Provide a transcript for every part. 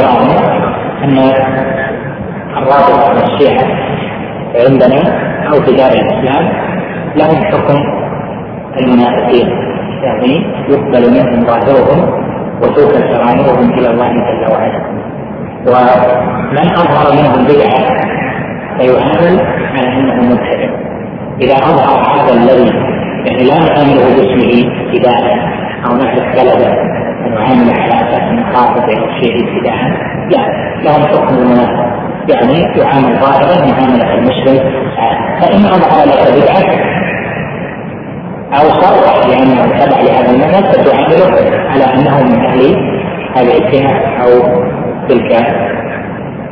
إيران أن الرابطة الشيعة عندنا أو في دار الإسلام لهم حكم المنافقين. يعني يقبل منهم ظاهرهم وتوكل سرائرهم إلى الله جل وعلا. ومن أظهر منهم بدعة فيعامل على أنه مبتدع. إذا أظهر هذا الذي يعني لا نعامله باسمه ابتداء أو نحن طلبة ونعامل على أساس أنه خاطب أو شيء ابتداء لا لهم حكم المنافق يعني يعامل ظاهرا معاملة المسلم فإن أظهر لك بدعة أو صرح بأنه تبع لهذا المذهب فتعامله على أنه من أهل هذه الجهة أو تلك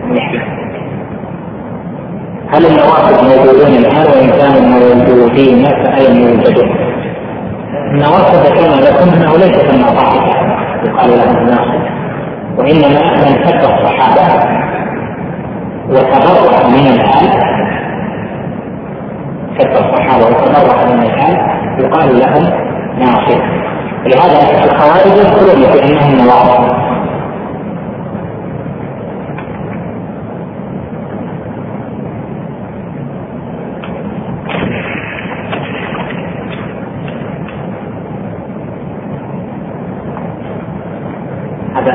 الناحية. هل النوافذ موجودون الآن؟ وإن كانوا موجودين فأين يوجدون؟ النوافذ كما لكم أنه ليست النصائح يقال لها الناصح وإنما من سب الصحابة وتبرع من الآل. سب الصحابة وتبرع من الآل. يقال لهم ناصر لهذا الخوارج يذكرون بأنهم نواصب هذا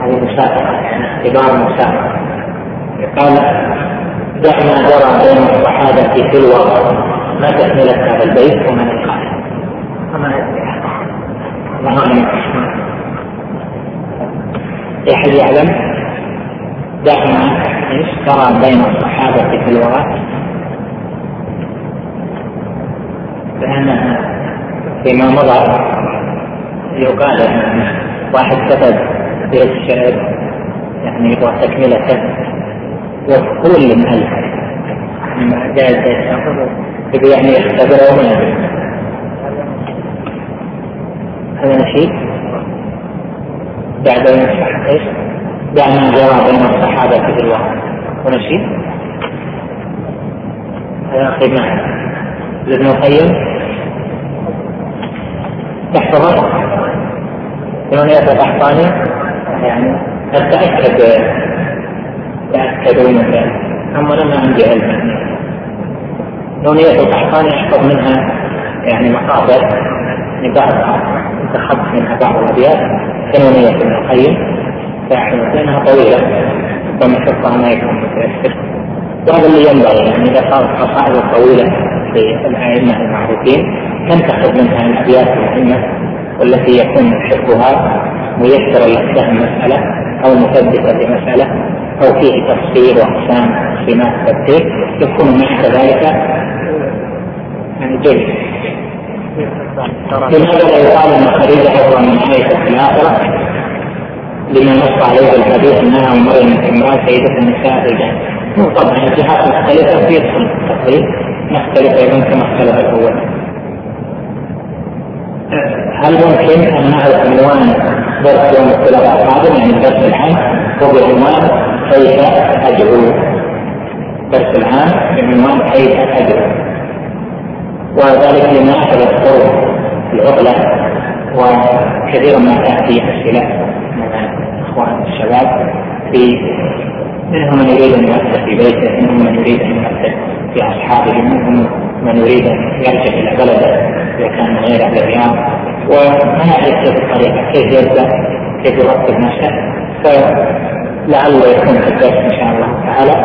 هذه مسابقة يعني اختبار مسابقة قال دع ما جرى بين الصحابة في الوقت ما تكملة هذا البيت ومن القائل أحد يعلم دعنا إيش؟ ترى بين الصحابة في الوراء. لأن فيما مضى يقال أن واحد كتب بيت الشعر يعني يبغى تكملته وكل من ألف يعني جاء يبي يعني يختبره يدري هذا نشيد. بعد ينصح إيش؟ دع ما جرى بين الصحابة في الوقت ونشيد. هذا أخي معه لابن القيم. تحفظه ثمانية القحطاني يعني أتأكد. تأكدوا من ذلك. أما أنا ما عندي علم نونية القحطاني يحفظ منها يعني مقاطع يعني بعض انتخبت منها بعض الأبيات كنونية ابن القيم. لأنها طويلة ربما حفظها ما يكون متيسر وهذا اللي ينبغي يعني إذا صارت قصائد طويلة للأئمة المعروفين تنتخب منها الأبيات المهمة والتي يكون حفظها ميسرا لك مسألة أو مثبتا لمسألة أو فيه تفصيل وأقسام سمات التفسير يكون معك ذلك يعني جيد لماذا لا يقال ان خديجه افضل من في الاخره؟ لما نص عليه الحديث انها امراه سيده النساء في. طبعا الجهات مختلفه في التقريب نختلف أيضا كما اختلف الأول. هل ممكن أن نعرف عنوان درس يوم الثلاثاء القادم يعني الدرس العام هو بعنوان كيف ادعو درس العام بعنوان كيف ادعو وذلك لما أخذ الطرق العطله وكثيرا ما تأتي أسئلة من أخوان الشباب في منهم من يريد أن يؤثر في بيته، منهم من يريد أن يؤثر في أصحابه، منهم من يريد أن يرجع إلى بلده إذا كان من غير أهل الرياض. وما يعرف كيف الطريقة، كيف يبدأ، كيف يرتب نفسه، فلعل يكون في الدرس إن شاء الله تعالى.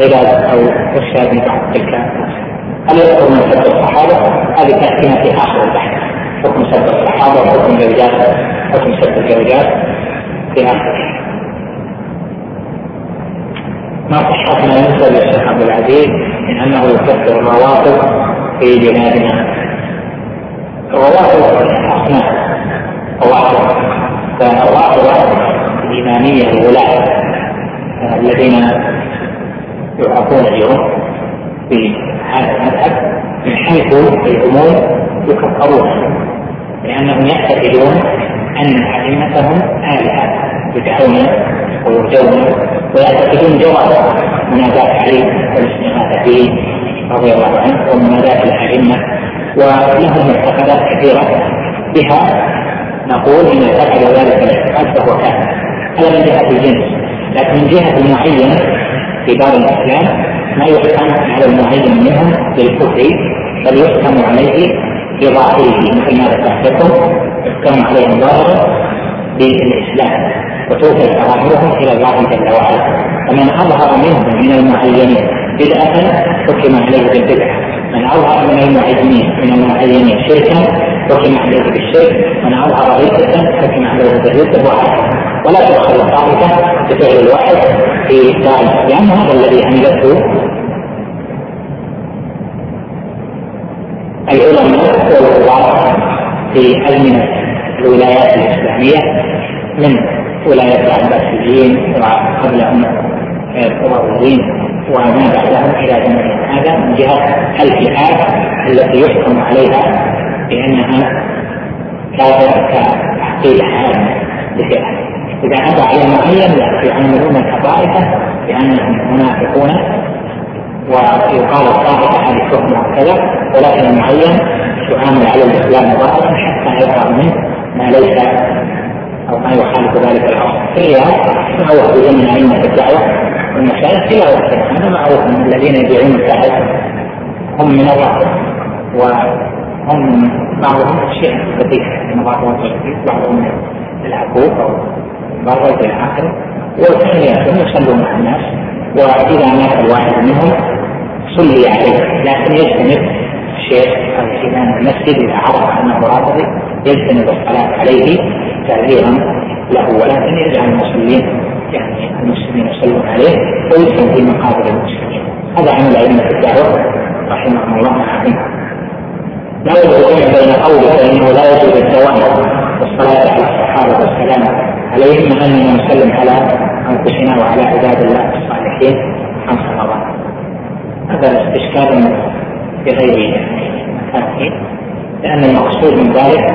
علاج أو ارشاد لبعض تلك الناس. هل يذكر من سب الصحابة؟ هذه تاتينا في آخر البحث. حكم سب الصحابة وحكم الزوجات حكم سب الزوجات في آخر ما صحة ما ينسب للشيخ عبد العزيز من أنه يكفر الرواتب في بلادنا. الرواتب اصناف رواتب فالرواتب الاماميه الولاة الذين يعرفون اليوم. في هذا المذهب من حيث العموم يكفرون لأنهم يعتقدون أن أئمتهم آلهة يدعون ويرجون ويعتقدون جواز مناداة علي والاستغاثة به رضي الله عنه ومناداة الأئمة ولهم معتقدات كثيرة بها. نقول إن فعل ذلك الاعتقاد فهو كافر هذا من جهة الجنس لكن من جهة المعين في دار الإسلام ما يحكم على المعين منهم بالكفر؟ بل يحكم عليه بظاهره مثل ما ذكرت لكم. يحكم عليهم ظاهرا بالإسلام. وتوفي سرائرهم إلى الله جل وعلا. فمن أظهر منهم من المعينين بدعة حكم عليه بالبدعة. من أظهر من المعينين من المعينين شركا حكم عليه بالشرك. من أظهر ردة حكم عليه بالردة. وهكذا ولا تدخل الطائفة بفعل الواحد في دار الإسلام وهذا الذي أنجزه العلماء والقضاة في أزمنة الولايات الإسلامية من ولاية العباسيين وقبلهم القرويين وما بعدهم إلى زمن هذا من جهة الفئات التي يحكم عليها بأنها كافرة كعقيدة عامة بفئة إذا أتى على معين يعاملون كطائفة بأنهم منافقون ويقال الطائفة هذه حكم كذا ولكن المعين يعامل على الإسلام ظاهرا حتى يظهر منه ما ليس أو ما يخالف ذلك الأصل الرياض معروف بجمع أئمة الدعوة والمشايخ؟ إلى وقتنا هذا معروف من الذين يبيعون الذهب هم من الرافضة وهم بعضهم شيء لطيف من بعضهم بعضهم من العقوق أو بعضهم في الآخر والثانية يصلوا مع الناس وإذا مات الواحد منهم صلي عليه. لكن يجتنب الشيخ أو امام المسجد اذا عرف أنه رافضي يجتنب الصلاة عليه تعذيرا له. ولكن يجعل المصلين يعني المسلمين يصلون عليه ويدفن في مقابر المسلمين. هذا عمل أئمة الدعوة رحمهم الله العظيم لا يجوز بين قوله فانه لا يجوز الدوام والصلاة على الصحابة والسلام عليهم مع أننا نسلم على أنفسنا وعلى عباد الله الصالحين خمس رمضان هذا إشكال بغير مكانه لأن المقصود من ذلك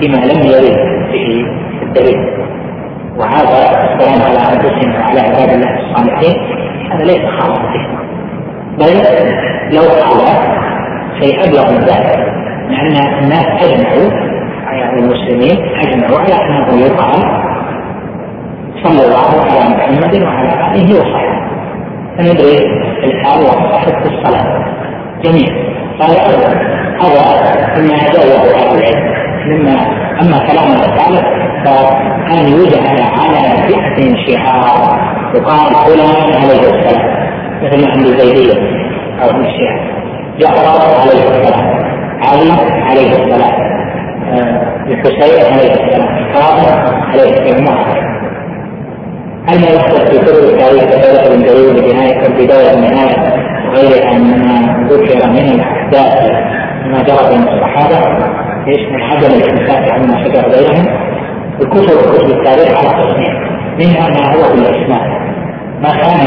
فيما لم يرد به الدليل. وهذا السلام على أنفسنا وعلى عباد الله الصالحين هذا ليس خاصا به. بل لو قال شيء أبلغ من ذلك لأن الناس أجمعوا يعني المسلمين أجمعوا على أنه يقال صلى الله على محمد وعلى آله وصحبه فندرك الحال والصحة في الصلاة. جميعا قال هذا مما جاوزه أهل العلم مما أما كلام الرسالة فأن يجعل على فئة شعار يقال فلان عليه السلام مثل ما عند الزيدية أو عند الشيعة جعفر عليه السلام علي عليه السلام الحسين عليه السلام كاظم عليه السلام هل ما يحدث في كتب التاريخ كتابة من جرير بنهاية البداية والنهاية وغيرها مما ذكر من الأحداث ما جرى بين الصحابة إيش؟ من عدم الامساك عما شجر بينهم الكتب كتب التاريخ على تصنيف منها ما هو بالإسناد ما كان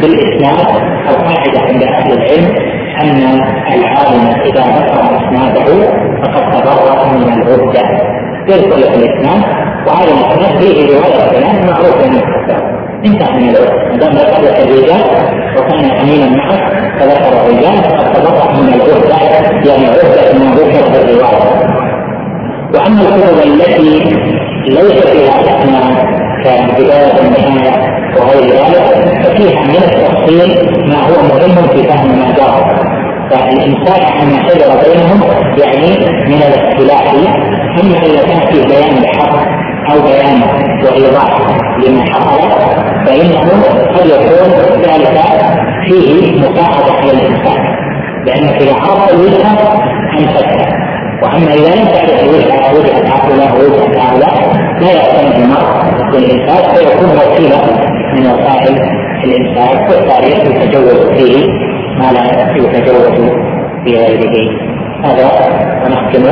بالإسناد أو قاعدة عند أهل العلم أن العالم إذا ذكر إسناده فقد تبرأ من العدة. يدخل في الإسناد وهذا الاسناد فيه روايه فلان معروف انه كذاب انتهى من العذر ما دام الرجال وكان أمينا معه فذكر الرجال فقد تبرأ من العهده يعني عهده ما ذكر في الرواية. وأما الكتب التي ليس فيها أسماء كبدايه النهايه وغير ذلك ففيها من التفصيل ما هو مهم في فهم ما جرى فالامساك عما شجر بينهم يعني من الاختلاف اما إذا كان في بيان الحق أو بيان وإيضاح لما حصل فإنه قد يكون ذلك فيه مساعدة على الإنسان. لانك اذا عرفت الوجهه انفذت وأما إذا لم تعرف الوجهه وجهه هؤلاء ووجهه هؤلاء لا يعتمد المرء بالانفاق فيكون وسيلة من وسائل الانفاق والتاريخ يتجوز فيه ما لا يتجوز في غيره هذا ونختم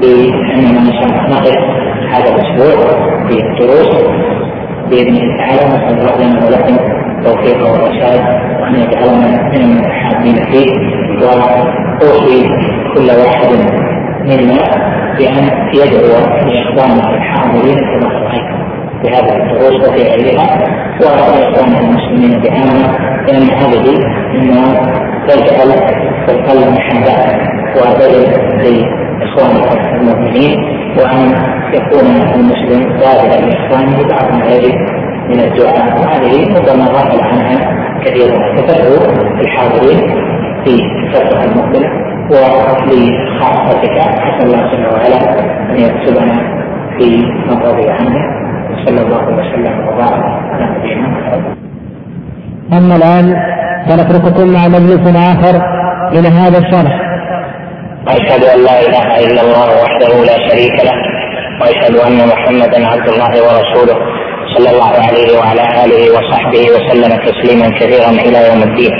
باننا نقف هذا الأسبوع في الدروس بإذن الله. تعالى نسأل الله لنا ولكم التوفيق والرشاد وأن يجعلنا من المتحابين فيه. وأوصي كل واحد منا بأن يدعو لاخواننا الحاضرين كما رأيتم. في هذه الدروس وفي غيرها واخواننا المسلمين بعامه لأن هذه مما تجعل القلب محبه وبدل لاخوانك المؤمنين وأن يكون المسلم ظاهرا لاخوانه بعد غيره من الدعاء. وهذه ربما غفل عنها كثيرا فتدعو الحاضرين في الفترة المقبلة ولخاصتك أسأل الله جل وعلا أن يكتبنا في من عنه وصلى الله وسلم وبارك على نبينا محمد. أما الآن فنترككم مع مجلس آخر من هذا الشرح. وأشهد أن لا إله إلا الله وحده لا شريك له وأشهد أن محمدا عبد الله ورسوله صلى الله عليه وعلى آله وصحبه وسلم تسليما كثيرا إلى يوم الدين.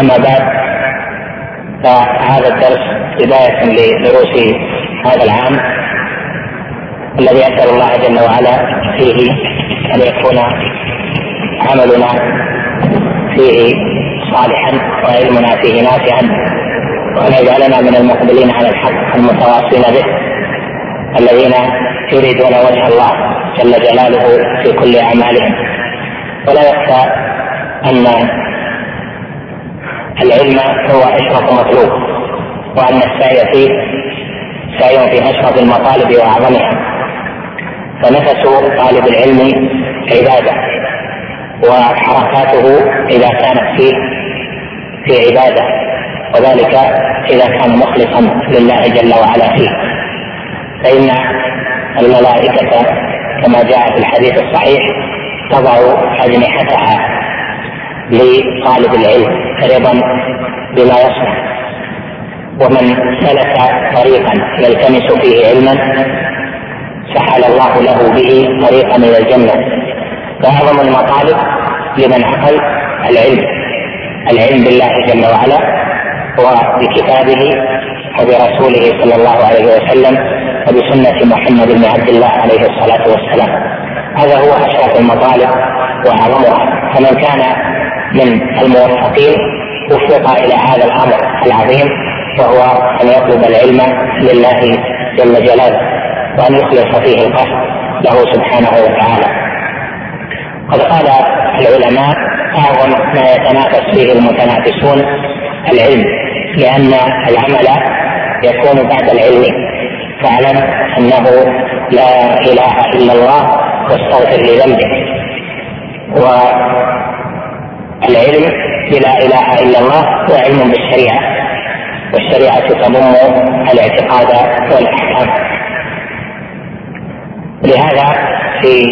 أما بعد فهذا الدرس بداية لدروس هذا العام. الذي أسأل الله جل وعلا فيه أن يكون عملنا فيه صالحا وعلمنا فيه نافعا وأن يجعلنا من المقبلين على الحق المتواصلين به الذين يريدون وجه الله جل جلاله في كل أعمالهم. ولا يخفى أن العلم هو أشرف مطلوب وأن السعي فيه سعي في أشرف المطالب وأعظمها. فنفس طالب العلم عبادة وحركاته إذا كانت فيه في عبادة وذلك إذا كان مخلصا لله جل وعلا فيه. فإن الملائكة كما جاء في الحديث الصحيح تضع أجنحتها لطالب العلم رضا بما يصنع. ومن سلك طريقا يلتمس فيه علما سهل الله له به طريقا إلى الجنة. فأعظم المطالب لمن عقل العلم. العلم بالله جل وعلا وبكتابه وبرسوله صلى الله عليه وسلم وبسنة محمد بن عبد الله عليه الصلاة والسلام. هذا هو أشرف المطالب وأعظمها. فمن كان من الموفقين وفق إلى هذا الأمر العظيم وهو أن يطلب العلم لله جل جلاله. وأن يخلص فيه القصد له سبحانه وتعالى. قد قال العلماء أعظم ما يتنافس فيه المتنافسون العلم لأن العمل يكون بعد العلم. فاعلم أنه لا إله إلا الله واستغفر لذنبك والعلم بلا إله إلا الله هو علم بالشريعة والشريعة تضم الاعتقاد والأحكام. لهذا في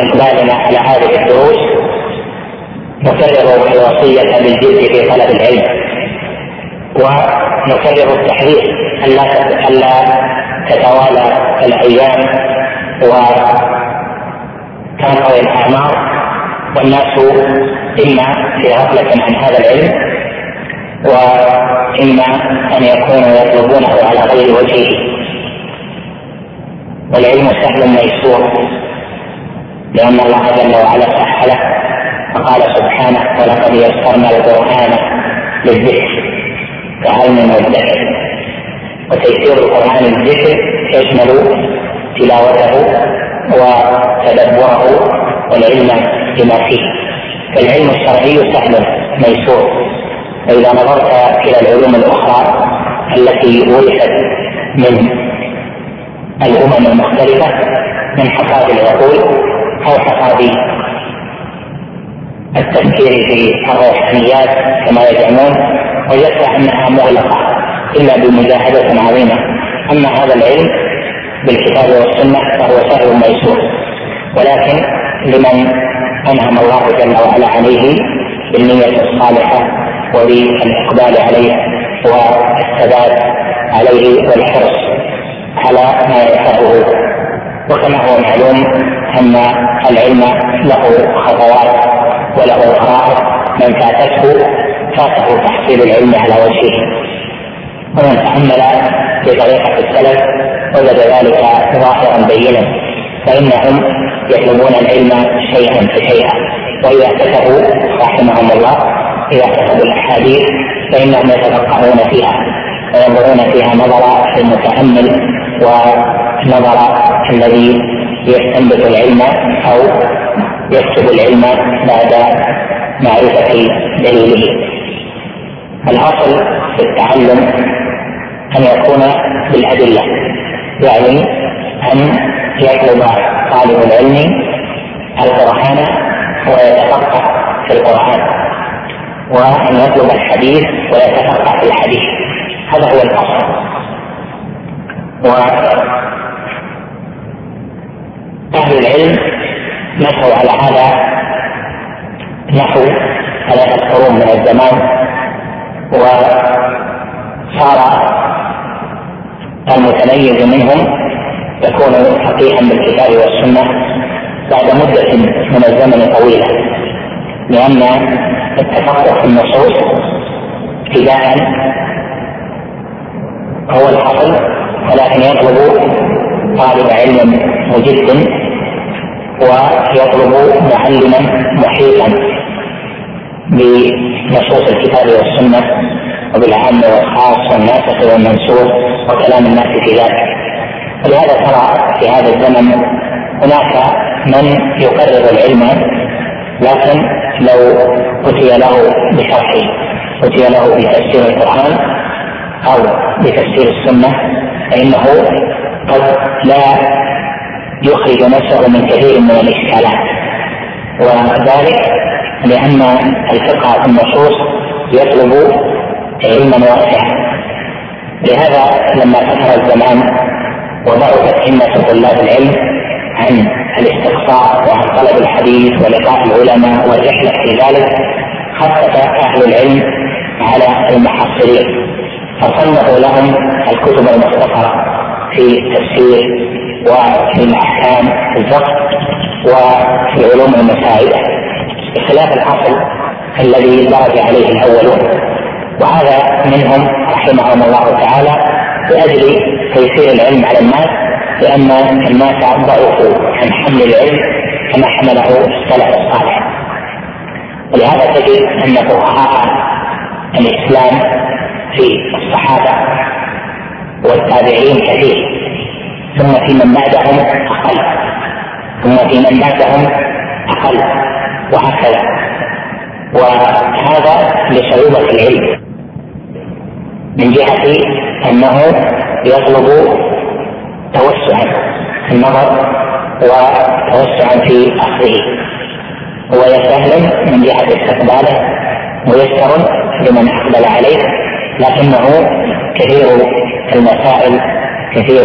إقبالنا على هذه الدروس نكرر الوصية بالجد في طلب العلم ونكرر التحذير ألا ألا تتوالى الأيام وتنقضي الأعمار والناس إما في غفلة عن هذا العلم وإما أن يكونوا يطلبونه على غير وجهه. والعلم سهل ميسور. لأن الله جل وعلا سهله. فقال سبحانه ولقد يسرنا القرآن للذكر فهل من مدكر وتيسير القرآن للذكر يشمل تلاوته وتدبره والعلم بما فيه. فالعلم الشرعي سهل ميسور. فإذا نظرت إلى العلوم الأخرى التي ورثت من الأمم المختلفة من حصاد العقول أو حصاد التفكير في الروحانيات كما يزعمون وجدت أنها مغلقة إلا بمجاهدة عظيمة. أما هذا العلم بالكتاب والسنة فهو سهل ميسور. ولكن لمن أنعم الله جل وعلا عليه بالنية الصالحة وبالإقبال عليه والثبات عليه والحرص على ما يفعله وكما هو معلوم أن العلم له خطوات وله فرائض من فاتته فاته تحصيل العلم على وجهه. ومن تامل في طريقة السلف وجد ذلك ظاهرا بينا. فإنهم يطلبون العلم شيئا فشيئا وإذا كتبوا رحمهم الله. إذا كتبوا الأحاديث فإنهم يتفقهون فيها وينظرون فيها نظر المتأمل. ونظر الذي يستنبط العلم أو يكتب العلم بعد معرفة دليله. الأصل في التعلم أن يكون بالأدلة يعني أن يطلب طالب العلم القرآن ويتفقه في القرآن وأن يطلب الحديث ويتفقه في الحديث. هذا هو الأصل. وأهل العلم نحوا على هذا نحو ثلاثة قرون من الزمان وصار المتميز منهم يكون فقيها بالكتاب والسنة بعد مدة من الزمن طويلة لأن التفقه في النصوص ابتداء هو الحصل ولكن يطلب طالب علم مجد ويطلب معلما محيطا بنصوص الكتاب والسنة وبالعام والخاص والناسخ والمنسوخ وكلام الناس في ذلك. ولهذا ترى في هذا الزمن هناك من يقرر العلم لكن لو أتي له بشرحه أتي له بتفسير القرآن أو بتفسير السنة فإنه قد لا يخرج نفسه من كثير من الإشكالات. وذلك لأن الفقه في النصوص يطلب علما واسعا. لهذا لما كثر الزمان وضعفت همة طلاب العلم عن الاستقصاء وعن طلب الحديث ولقاء العلماء والرحلة في ذلك خفف أهل العلم على المحصلين فصنفوا لهم الكتب المختصرة في التفسير وفي الأحكام الفقه وفي العلوم المساعدة بخلاف الأصل الذي درج عليه الأولون. وهذا منهم رحمهم الله تعالى لأجل تيسير العلم على الناس لأن الناس ضعفوا عن حمل العلم كما حمله السلف الصالح. ولهذا تجد أن فقهاء الإسلام في الصحابة والتابعين كثير. ثم في من بعدهم أقل. ثم في من بعدهم أقل. وهكذا. وهذا لصعوبة العلم. من جهة أنه يطلب توسعا في النظر وتوسعا في أخذه. هو سهل من جهة استقباله ميسر لمن أقبل عليه. لكنه كثير المسائل كثير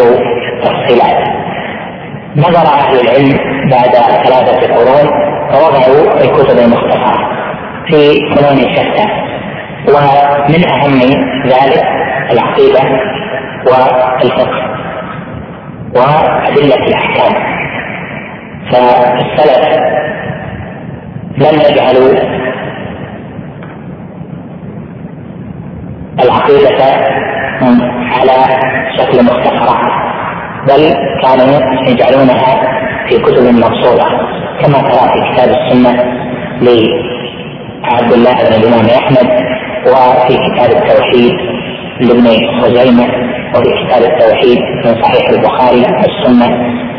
التفصيلات. نظر أهل العلم بعد ثلاثة قرون فوضعوا الكتب المختصره في فنون شتى ومن أهم ذلك العقيدة والفقه وأدلة الأحكام. فالسلف لم يجعلوا العقيدة على شكل مختصرات بل كانوا يجعلونها في كتب مقصودة كما ترى في كتاب السنة لعبد الله بن الإمام أحمد وفي كتاب التوحيد لابن خزيمة وفي كتاب التوحيد من صحيح البخاري والسنة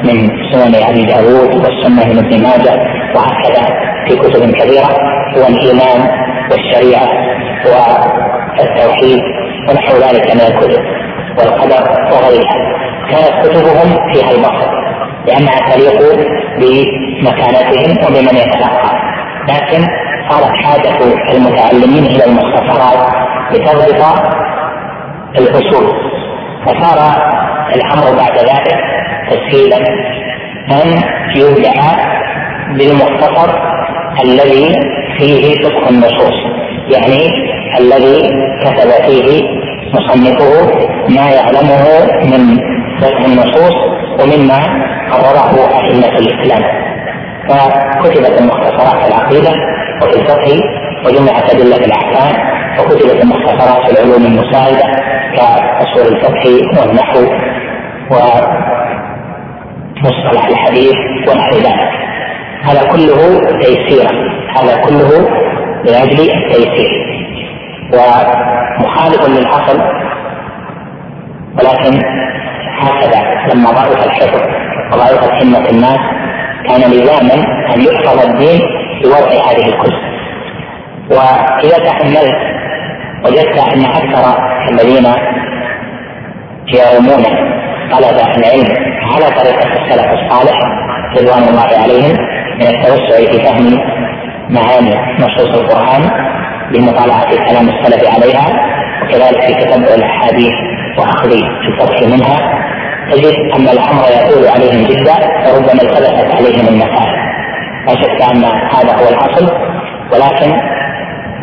من سنن أبي داود والسنة من ابن ماجه وهكذا في كتب كثيرة هو الإيمان والشريعة والتوحيد ونحو ذلك من الكتب والقدر وغيرها كانت كتبهم فيها البصر لأنها تليق بمكانتهم وبمن يتلقى. لكن صارت حاجة المتعلمين إلى المختصرات لتضبط الفصول فصار الأمر بعد ذلك تسهيلا أن يبدع بالمختصر الذي فيه فقه النصوص. يعني الذي كتب فيه مصنفه ما يعلمه من فقه النصوص ومما قرره أئمة الإسلام. فكتبت المختصرات في العقيدة وفي الفقه وجمعت أدلة الأحكام وكتبت المختصرات في العلوم المساعدة كأصول الفقه والنحو ومصطلح الحديث ونحو ذلك. هذا كله تيسيرا. هذا كله لأجل التيسير. ومخالف للأصل ولكن هكذا لما ضعف الحفظ وضعفت همة الناس كان لزاما أن يحفظ الدين بوضع هذه الكتب وإذا تحملت وجدت أن أكثر الذين يرمون طلب العلم على طريقة السلف الصالح رضوان الله عليهم من التوسع في فهم معاني نصوص القرآن بمطالعة كلام السلف عليها وكذلك في تتبع الأحاديث وأخذ الفتح منها. تجد أن الأمر يطول عليهم جدا وربما التبست عليهم المسائل. لا شك أن هذا هو الأصل ولكن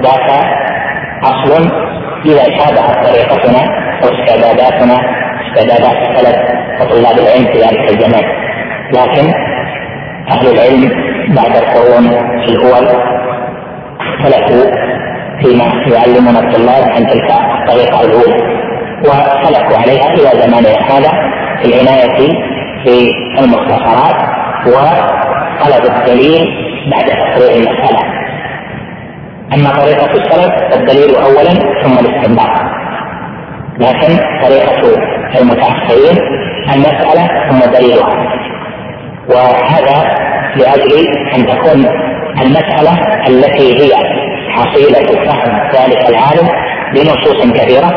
ذاك أصل إذا شابهت طريقتنا واستعداداتنا استعدادات السلف وطلاب العلم في ذلك الزمان لكن أهل العلم بعد القرون في الأول اختلفوا فيما يعلمون الطلاب عن تلك الطريقة الأولى. وسلكوا عليها إلى زماننا هذا في العناية في المختصرات وطلب الدليل بعد تقرير المسألة. أما طريقة السلف فالدليل أولا ثم الاستنباط. لكن طريقة المتأخرين المسألة ثم دليلها وهذا لأجل أن تكون المسألة التي هي حصيلة فهم ذلك العالم بنصوص كثيرة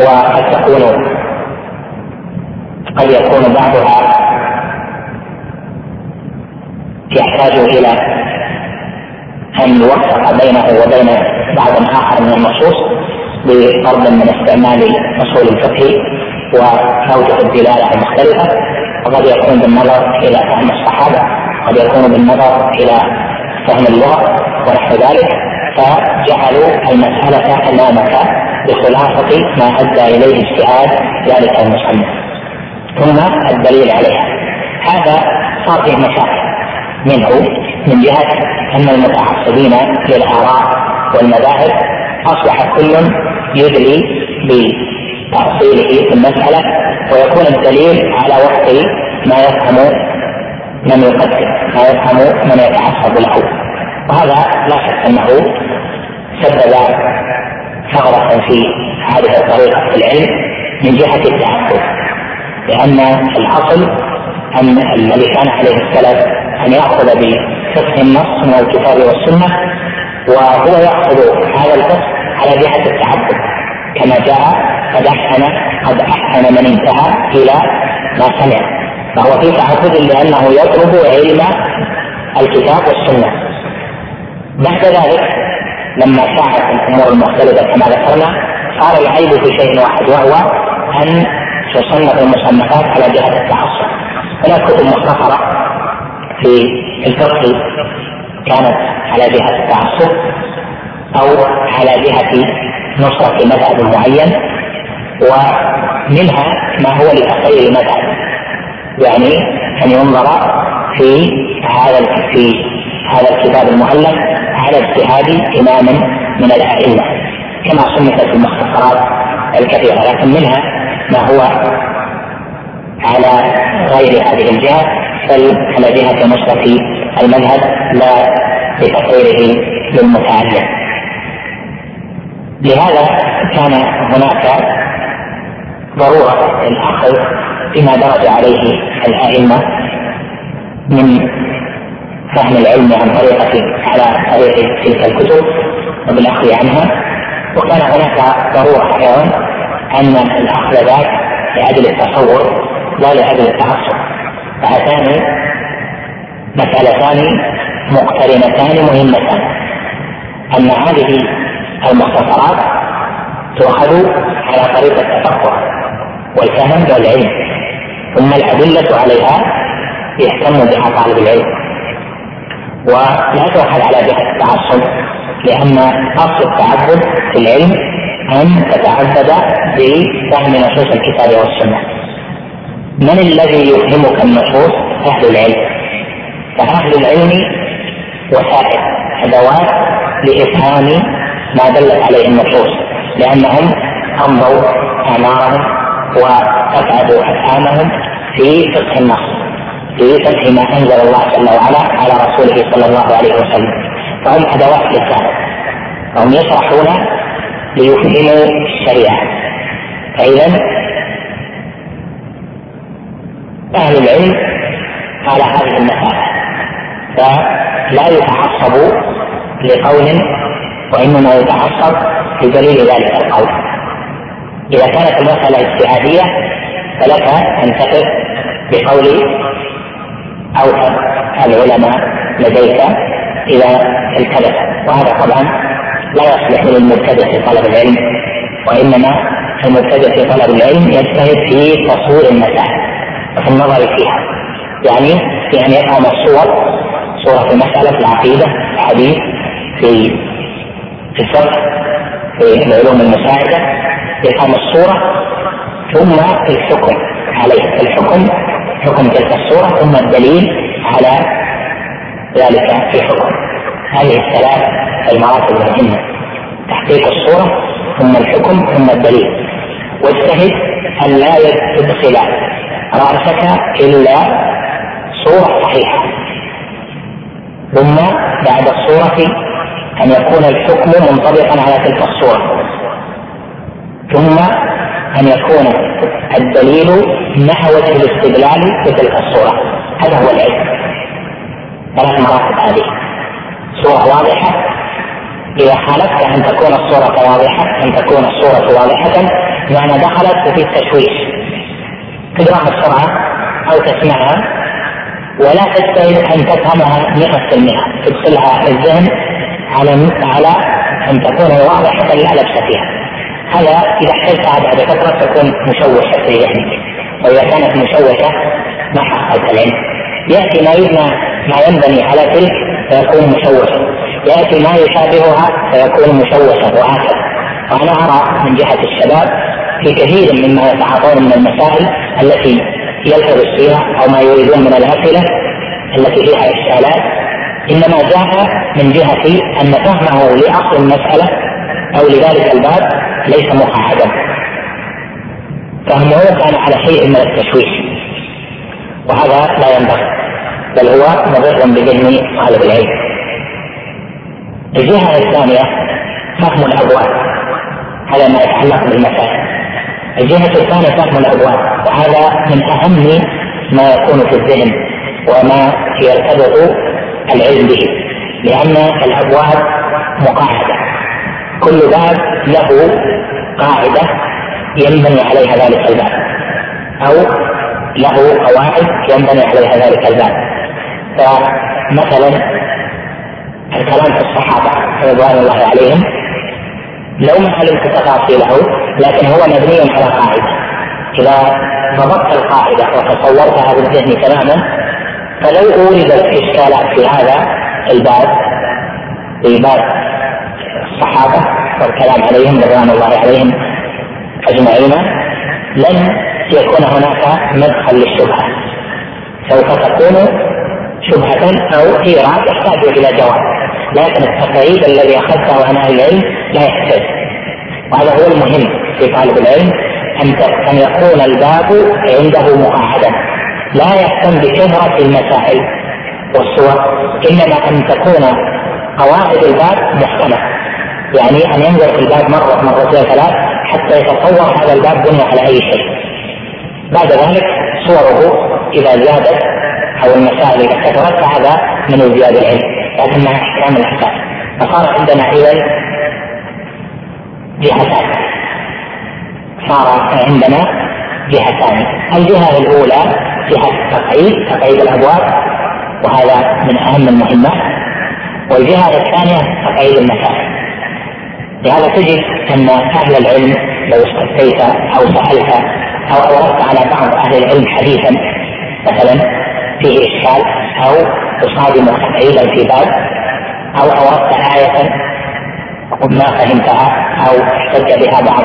وقد تكون قد يكون بعضها يحتاج إلى أن يوفق بينه وبين بعض آخر من النصوص بفرض من استعمال أصول الفقه واوجه الدلالة المختلفة. وقد يكون بالنظر إلى فهم الصحابة قد يكون بالنظر إلى فهم اللغة ونحو ذلك. فجعلوا المسألة أمامك بخلاصة ما أدى إليه اجتهاد ذلك المصنف ثم الدليل عليها. هذا صار فيه مشاكل منه من جهة أن المتعصبين للآراء والمذاهب أصبح كل يدلي بتأصيله في المسألة ويكون الدليل على وفق ما يفهم من يقدم ما يفهم من يتعصب له. وهذا لا شك أنه سبب ثغرة في هذه الطريقة في العلم من جهة التعصب لأن الأصل أن الذي كان عليه السلف أن يأخذ بفقه النص من الكتاب والسنة وهو يأخذ هذا الفقه على جهة التعبد كما جاء قد أحسن قد أحسن من انتهى إلى ما سمع. فهو في تعبد لأنه يطلب علم الكتاب والسنة. بعد ذلك لما شاعت الأمور المختلفة كما ذكرنا صار العيب في شيء واحد وهو أن تصنف المصنفات على جهة التعصب. هناك كتب مختصرة في الفقه كانت على جهة التعصب أو على جهة نصرة مذهب معين ومنها ما هو لتقرير مذهب يعني أن ينظر في هذا في هذا الكتاب المؤلف على اجتهاد امام من الأئمة كما صنفت المختصرات الكثيرة لكن منها ما هو على غير هذه الجهة بل على جهة نصره المذهب لا لتقريره للمتعلم. لهذا كان هناك ضرورة الأخذ بما درج عليه الأئمة من فهم العلم عن طريقة على طريق تلك الكتب وبالأخذ عنها. وكان هناك ضرورة أيضا أن الأخذ ذاك لأجل التصور لا لأجل التعصب. فهاتان مسألتان مقترنتان مهمتان. أن هذه المختصرات تؤخذ على طريق التفقه والفهم والعلم ثم الأدلة عليها يهتم بها طالب العلم. ولا تؤخذ على جهة التعصب لأن أصل التعبد في العلم أن تتعبد بفهم نصوص الكتاب والسنة. من الذي يفهمك النصوص؟ أهل العلم. فأهل العلم وسائل أدوات لإفهام ما دلت عليه النصوص لأنهم أمضوا اعمارهم وابعدوا أفهامهم في فقه النص. في فقه ما أنزل الله جل وعلا على رسوله صلى الله عليه وسلم. فهم أدوات للفهم فهم يشرحون ليفهموا الشريعة. فاذا أهل العلم على هذه المسألة. فلا يتعصبوا لقول وإنما يتعصب بدليل ذلك القول. إذا كانت المسألة اجتهادية فلك أن تقف بقول أوثق العلماء لديك إذا التبس وهذا طبعا لا يصلح للمبتدئ في طلب العلم وإنما المبتدئ في طلب العلم يجتهد في تصوير المسائل وفي النظر فيها. يعني في أن يفهم الصور صورة في المسألة في العقيدة في الحديث في في الفقه في العلوم المساعدة يفهم الصورة ثم الحكم عليه الحكم حكم تلك الصورة ثم الدليل على ذلك في حكم. هذه الثلاث المراتب المهمة تحقيق الصورة ثم الحكم ثم الدليل. واجتهد أن لا تدخل رأسك إلا صورة صحيحة. ثم بعد الصورة أن يكون الحكم منطبقا على تلك الصورة. ثم أن يكون الدليل وجه الاستدلال بتلك الصورة. هذا هو العلم. ثلاث مراتب هذه. صورة واضحة؟ إذا حالفت أن تكون الصورة واضحة أن تكون الصورة واضحة معنى دخلت في التشويش. تقرأها بسرعة أو تسمعها ولا تجتهد أن تفهمها 100% تدخلها الذهن على على أن تكون واضحة لا لبس فيها. هذا إذا احتجتها بعد فترة تكون مشوشة في ذهنك. وإذا كانت مشوشة ما حققت العلم يأتي ما يبنى ما ينبني على تلك فيكون مشوشا يأتي ما يشابهها فيكون مشوشا وهكذا. وأنا أرى من جهة الشباب في كثير مما يتعاطون من المسائل التي يلتبس فيها أو ما يريدون من الأسئلة التي فيها إشكالات. إنما جاء من جهة أن فهمه لأصل المسألة أو لذلك الباب ليس مقعدا فهمه كان على شيء من التشويش. وهذا لا ينبغي. بل هو مضر بذهن طالب العلم. الجهة الثانية فهم الأبواب. هذا ما يتعلق بالمسائل. الجهة الثانية فهم الأبواب. وهذا من أهم ما يكون في الذهن وما يرتبط العلم به. لأن الأبواب مقاعدة. كل باب له قاعدة ينبني عليها ذلك الباب. أو له قواعد ينبني عليها ذلك الباب. فمثلا الكلام في الصحابة رضوان الله عليهم لو ما علمت تفاصيله لكن هو مبني على قاعدة. إذا ضبطت القاعدة وتصورتها بالذهن تماما فلو أوردت إشكالات في هذا الباب في باب الصحابة والكلام عليهم رضوان الله عليهم أجمعين لن يكون هناك مدخل للشبهة. سوف تكون شبهة أو إيراد يحتاج إلى جواب. لكن التقعيد الذي أخذته عن أهل العلم لا يحتاج. وهذا هو المهم في طالب العلم أن أن يكون الباب عنده مقاعدة. لا يهتم بشهرة المسائل والصور إنما أن تكون قواعد الباب محكمة. يعني أن ينظر في الباب مرة مرتين ثلاث حتى يتصور هذا الباب بني على أي شيء. بعد ذلك صوره إذا زادت أو المسائل إذا كثرت فهذا من ازدياد العلم. لكنها أحكام الأحكام. فصار عندنا إذا جهتان. صار عندنا جهتان. الجهة الأولى جهة التقعيد تقعيد الأبواب وهذا من أهم المهمات والجهة الثانية تقعيد المسائل. لهذا تجد أن أهل العلم لو استفتيت أو سألت أو أوردت على بعض أهل العلم حديثا مثلا فيه إشكال أو تصادم تقعيدا في باب أو أوردت آية ما فهمتها أو احتج بها بعض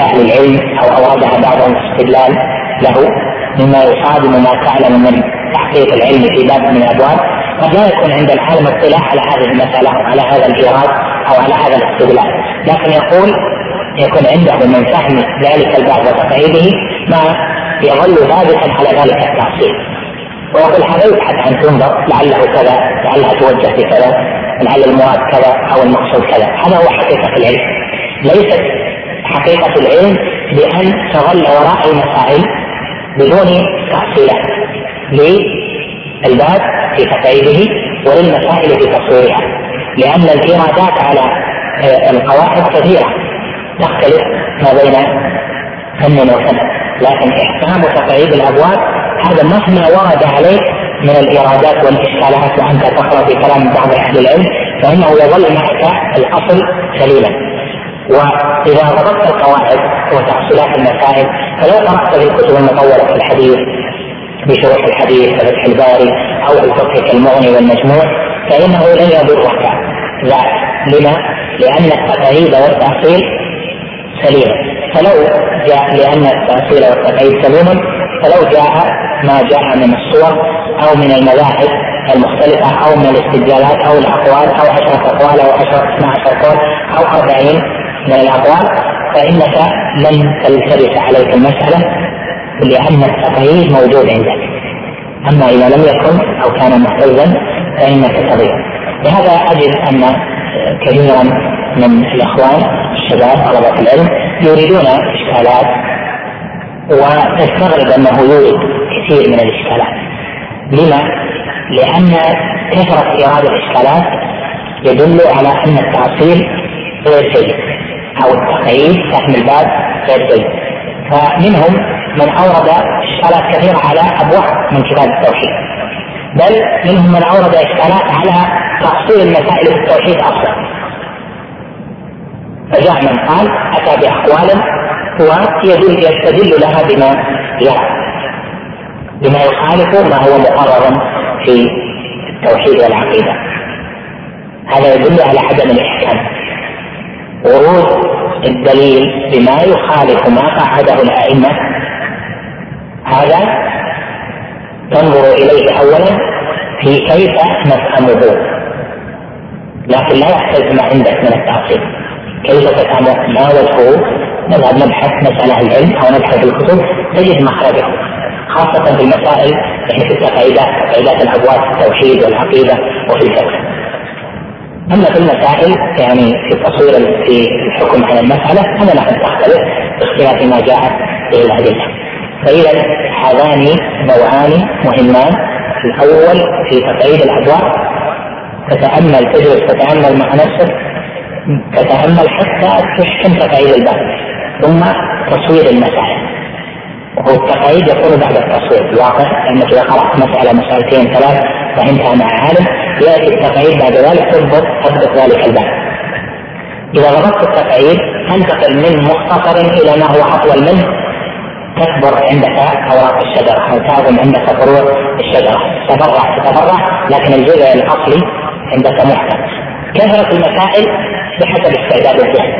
أهل العلم أو أوردها بعضهم استدلال له مما يصادم ما تعلم من تحقيق العلم في باب من الأبواب. قد لا يكون عند العالم اطلاع على هذه المسألة أو على هذا الإيراد أو على هذا الاستدلال لكن يقول يكون عنده من فهم ذلك الباب وتقعيده ما يظل ثابتا على ذلك التأصيل ويقول هذا يبحث عن تنظر لعله كذا لعلها توجه في كذا لعل المراد كذا أو المقصود كذا. هذا هو حقيقة العلم. ليست حقيقة العلم بأن تظل وراء المسائل بدون تفصيلات للباب في تقعيده وللمسائل في تصويرها. لأن الايرادات على آه، القواعد كثيرة. تختلف ما بين فن وفن. لكن إحكام تقعيد الأبواب هذا مهما ورد عليك من الايرادات والإشكالات وأنت تقرأ في كلام بعض أهل العلم فإنه يظل معك الأصل سليما وإذا ضبطت القواعد وتحصيلات المسائل فلو قرأت في الكتب المطولة في الحديث بشروح الحديث كفتح الباري أو الفقه كالمغني والمجموع فإنه لن يضرك. ذلك لما؟ لأن التقعيد والتأصيل سليم. فلو جاء لأن التأصيل والتقعيد سليم فلو جاء ما جاء من الصور أو من المذاهب المختلفة أو من الاستدلالات أو الأقوال أو عشرة أقوال أو عشرة 12 قول أو أربعين من الأقوال فإنك لن تلتبس عليك المسألة لأن التقييد موجود عندك. أما إذا لم يكن أو كان محتزا فإنك تضيع. لهذا أجد أن كثيرا من الإخوان الشباب طلبة العلم يريدون إشكالات وتستغرب أنه يورد كثير من الإشكالات. لما؟ لأن كثرة إيراد الإشكالات يدل على أن التأصيل غير جيد أو التقييد فهم الباب غير جيد. فمنهم من أورد إشكالات كثيرة على أبواب من كتاب التوحيد. بل منهم من أورد إشكالات على تأصيل المسائل في التوحيد أصلا. فجاء من قال أتى بأقوال ويدل يستدل لها بما يرى بما يخالف ما هو مقرر في التوحيد والعقيدة. هذا يدل على عدم الإحكام. ورود الدليل بما يخالف ما قعده الأئمة. هذا تنظر إليه أولا في كيف نفهمه. لكن لا يحتاج ما عندك من التعصيب كيف تفهم ما وجهه؟ نذهب نبحث مسألة العلم أو نبحث الكتب. تجد مخرجه خاصة في المسائل يعني في التقعيدات تقعيدات الأبواب في التوحيد والعقيدة وفي الفقه. أما في المسائل يعني في التصوير في الحكم على المسألة هذا لا تختلف باختلاف ما جاءت به الأدلة. فاذا هذان نوعان مهمان. الأول في تقعيد الابواب تتأمل تجلس تتأمل مع نفسك. تتأمل حتى تحكم تقعيد الباب ثم تصوير المسائل. وهو التقعيد يكون بعد التصوير. الواقع انك إذا قرأت مسألة مسألتين ثلاث فهمتها مع عالم يأتي التقعيد بعد ذلك تضبط تضبط ذلك الباب إذا ضبطت التقعيد تنتقل من مختصر إلى ما هو أطول منه. تكبر عندك اوراق الشجرة أو تعظم عندك فروع الشجرة. تفرع تتفرع لكن الجذع الأصلي عندك محكم. كثرة المسائل بحسب استعداد الذهن.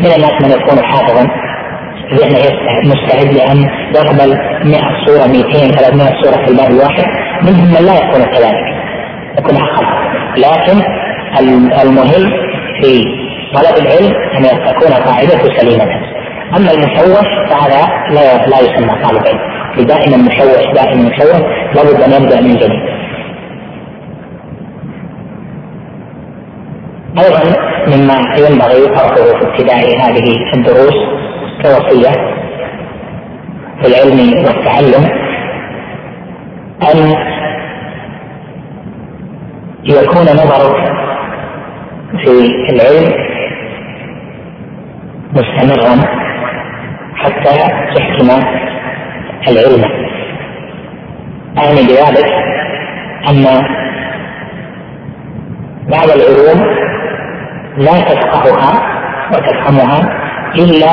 من الناس من يكون حافظا ذهنه مستعد لأن يقبل 100 صورة 200 300 صورة في الباب الواحد. منهم من لا يكون كذلك. يكون أقل. لكن المهم في طلب العلم أن تكون قاعدته سليمة. أما المشوش فهذا لا لا يسمى طالب علم دائما مشوش دائما مشوش لابد أن يبدأ من جديد. أيضا مما ينبغي فرقه في ابتداء هذه الدروس كوصيه في العلم والتعلم أن يكون نظرك في العلم مستمرا حتى تحكم العلم. أعني بذلك أن بعض العلوم لا تفقهها وتفهمها إلا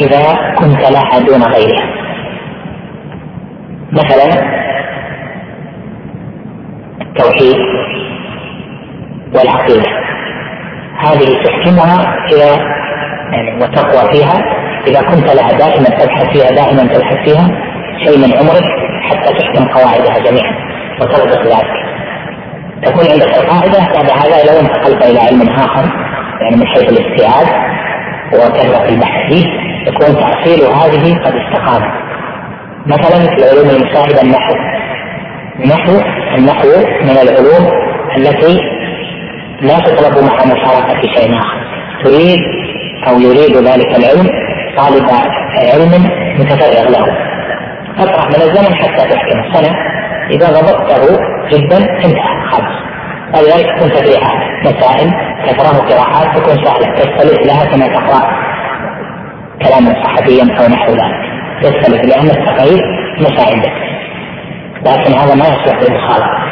إذا كنت لها دون غيرها. مثلا التوحيد والعقيدة. هذه تحكمها إذا يعني وتقوى فيها إذا كنت لها دائما تبحث فيها دائما تبحث فيها شيء من عمرك حتى تحكم قواعدها جميعا وتربط ذلك. تكون عندك القاعدة بعد هذا لو انتقلت إلى علم آخر يعني من حيث الاستيعاب وكثرة البحث فيه يكون تحصيل هذه قد استقام. مثلا في العلوم المساعدة النحو. النحو النحو من العلوم التي لا تطلب مع مشاركة شيء آخر. تريد أو يريد ذلك العلم طالب علم متفرغ له. فترة من الزمن حتى تحكم. سنة إذا ضبطته جدا انتهى خلاص. ولذلك تكون تفريعات مسائل تكره قراءات تكون سهلة. تستلف لها كما تقرأ كلاما صحفيا أو نحو ذلك. تستلف لأن التقييد مساعدة. لكن هذا ما يصلح للمخالفة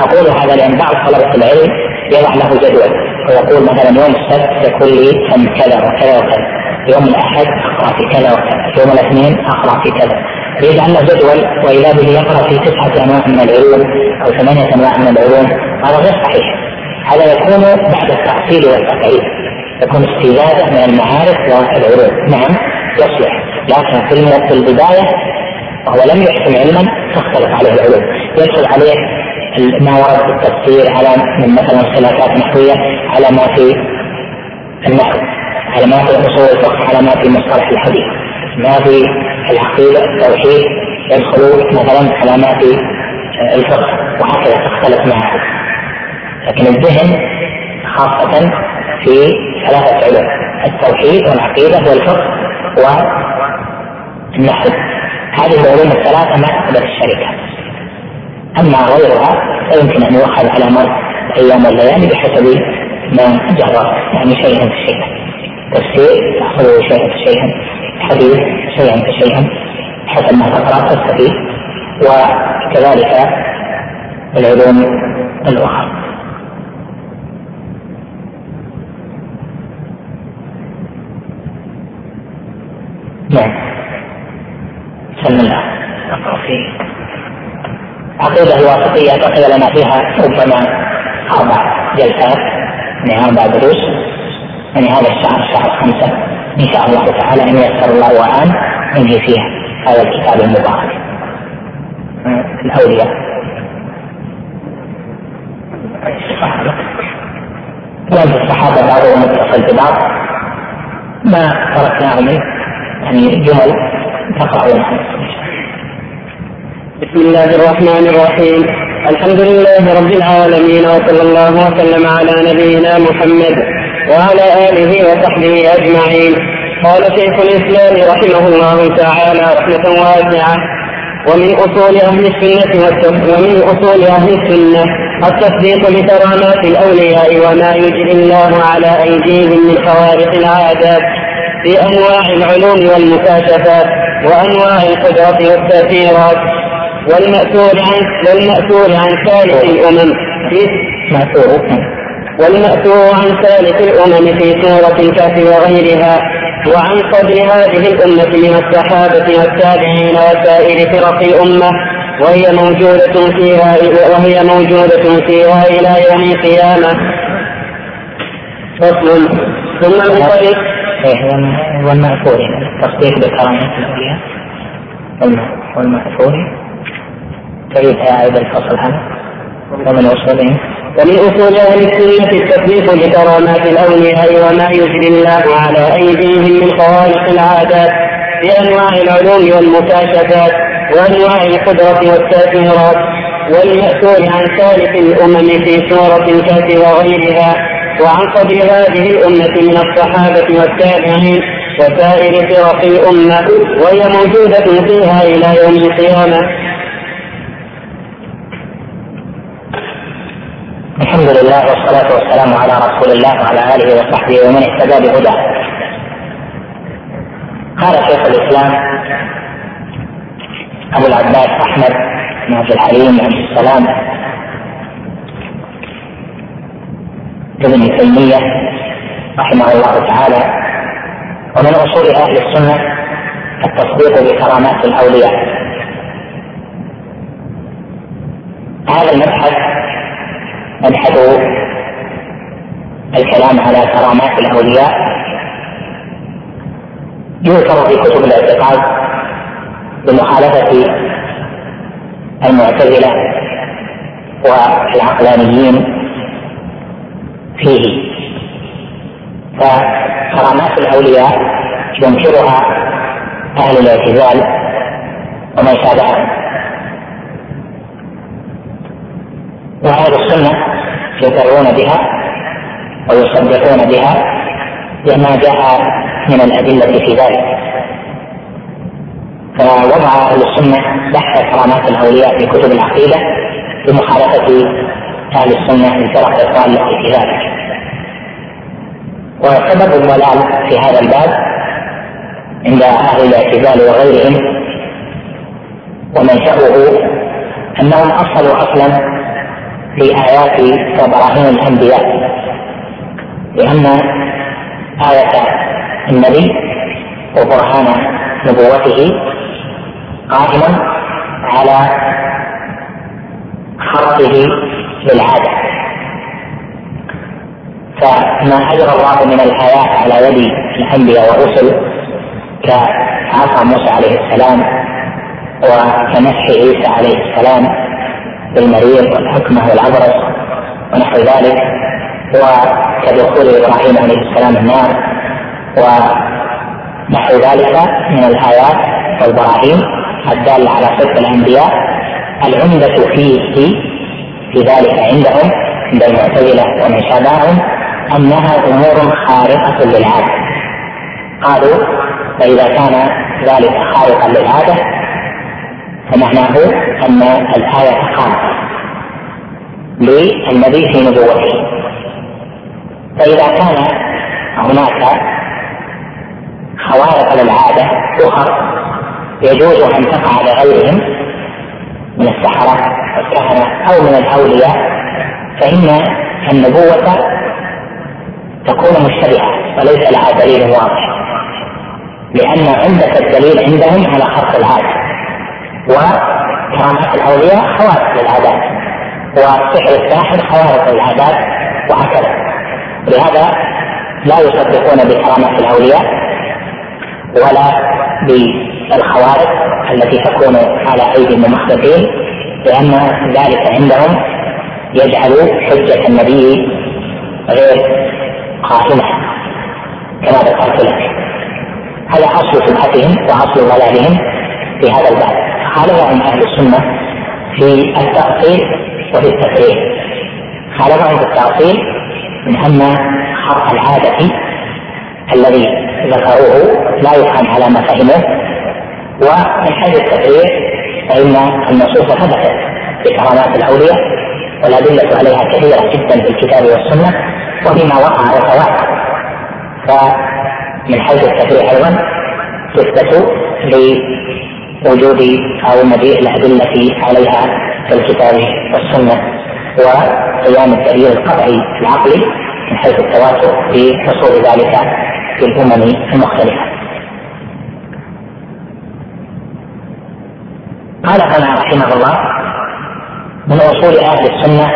أقول هذا لأن بعض طلبة العلم يضع له جدول. ويقول مثلا يوم السبت يكون لي كذا وكذا وكذا. يوم الأحد أقرأ في كذا وكذا يوم الاثنين أقرأ في كذا. يجعل له جدول وإذا به يقرأ في تسعة أنواع من العلوم أو ثمانية أنواع من العلوم. هذا غير صحيح. هذا يكون بعد التحصيل والتقعيد يكون استزادة من المعارف والعلوم. نعم يصلح. لكن في البداية وهو لم يحسن علما تختلف عليه العلوم. يدخل عليه ما ورد في التفسير على من مثلا خلافات نحوية على ما في النحو. على ما في الفقه على ما في مصطلح الحديث. ما في العقيدة التوحيد يدخلون مثلا على ما في الفقه وهكذا تختلف معه. لكن الذهن خاصة في ثلاثة علوم التوحيد والعقيدة والفقه والنحو. هذه العلوم الثلاثة ما تقبل الشركة. أما غيرها فيمكن أن يؤخذ على مر الأيام والليالي بحسب ما جرى يعني شيئا فشيئا تفسير تاخذه شيئا فشيئا حديث شيئا فشيئا حسب ما تقرأ تستفيد وكذلك العلوم الأخرى. نعم. بسم الله. أقرأ فيه. عقيدة الواسطية اعتقد لنا فيها ربما أربع جلسات يعني أربع دروس. يعني هذا الشهر شهر خمسة إن شاء الله تعالى إن يسر الله وأعان ننهي فيها هذا الكتاب المبارك. الأولياء. لأن الصحابة بعضهم متصل ببعض. ما تركناه منه يعني جمل تقرأونها بسم الله الرحمن الرحيم. الحمد لله رب العالمين وصلى الله وسلم على نبينا محمد. وعلى آله وصحبه أجمعين. قال شيخ الإسلام رحمه الله تعالى رحمة واسعة. ومن أصول أهل السنة ومن أصول أهل السنة التصديق بكرامات الأولياء وما يجري الله على أيديهم من خوارق العادات في انواع العلوم والمكاشفات وأنواع القدرة والتأثيرات. والمأثور عن والمأثور عن ثالث الأمم. مأثور. والمأثور عن ثالث الأمم في سورة الكهف وغيرها وعن قدر هذه الأمة من الصحابة والتابعين وسائر فرق الأمة وهي موجودة فيها وهي موجودة فيها إلى يوم القيامة. فصل. ثم المصرف إيه والمأثور. التصديق بكرامة الأولياء والمأثور. كيف يعيد الفصل هذا؟ ومن أصولهم. ومن اصول أهل السنة التكليف بكرامات الاولياء وما يجري الله على ايديهم من خوارق العادات بانواع العلوم والمكاشفات وانواع القدره والتاثيرات والمأثور عن ثالث الامم في سوره الكهف وغيرها وعن قدر هذه الامه من الصحابه والتابعين وسائر فرق الامه وهي موجوده فيها إلى يوم القيامه الحمد لله والصلاة والسلام على رسول الله وعلى آله وصحبه ومن اهتدى بهداه. قال شيخ الإسلام أبو العباس أحمد بن عبد الحليم عبد السلام ابن تيمية رحمه الله تعالى ومن أصول أهل السنة التصديق بكرامات الأولياء هذا المبحث مبحث الكلام على كرامات الأولياء. يذكر في كتب الاعتقاد بمخالفة المعتزلة والعقلانيين فيه. فكرامات الأولياء ينكرها أهل الاعتزال ومن شابههم. وأهل السنة يقرون بها ويصدقون بها بما جاء من الأدلة في ذلك. فوضع أهل السنة بحث كرامات الأولياء في كتب العقيدة بمخالفة أهل السنة الفرق الضالة في ذلك. وسبب الضلال في هذا الباب عند أهل الاعتزال وغيرهم ومنشأه أنهم أصلوا أصلا في آيات وبراهين الأنبياء. لأن آية النبي وبرهان نبوته قائم على خرقه للعادة فما أجرى الله من الآيات على يد الأنبياء والرسل كعصا موسى عليه السلام وكمسح عيسى عليه السلام بالمريض والحكمة والعبرس ونحو ذلك. وكدخول إبراهيم عليه السلام النار. ونحو ذلك من الآيات والبراهين الدالة على صدق الأنبياء. العمدة فيه في ذلك عندهم عند المعتزلة ومن شابههم أنها أمور خارقة للعادة. قالوا فإذا كان ذلك خارقا للعادة فمعناه أن الآية خارقة للنبي في نبوته فإذا كان هناك خوارق للعادة أخر يجوز أن تقع لغيرهم من السحرة والكهنة أو من الأولياء فإن النبوة تكون مشتبهة وليس لها دليل واضح لأن عمدة الدليل عندهم على خط العادة. وكرامات الأولياء خوارق للعادات وسحر الساحر خوارق للعادات وهكذا. لهذا لا يصدقون بكرامات الأولياء ولا بالخوارق التي تكون على أيدي الممخلفين لأن ذلك عندهم يجعل حجة النبي غير قائمة كما ذكرت لك. هذا أصل سمعتهم وأصل ضلالهم في هذا الباب. خالفهم أهل السنة في التأصيل وفي التفريق خالفهم في التأصيل من أن خرق العادة الذي ذكروه لا يفهم على ما فهموه ومن حيث التفريق فإن النصوص ثبتت بكرامات الأولياء والأدلة عليها كثيرة جدا في الكتاب والسنة وفيما وقع وتواتر فمن حيث التفريق أيضا تثبت لوجود أو مجيء الأدلة عليها في الكتاب والسنة وقيام الدليل القطعي العقلي من حيث التواتر في حصول ذلك في الأمم المختلفة. قال هنا رحمه الله من أصول أهل السنة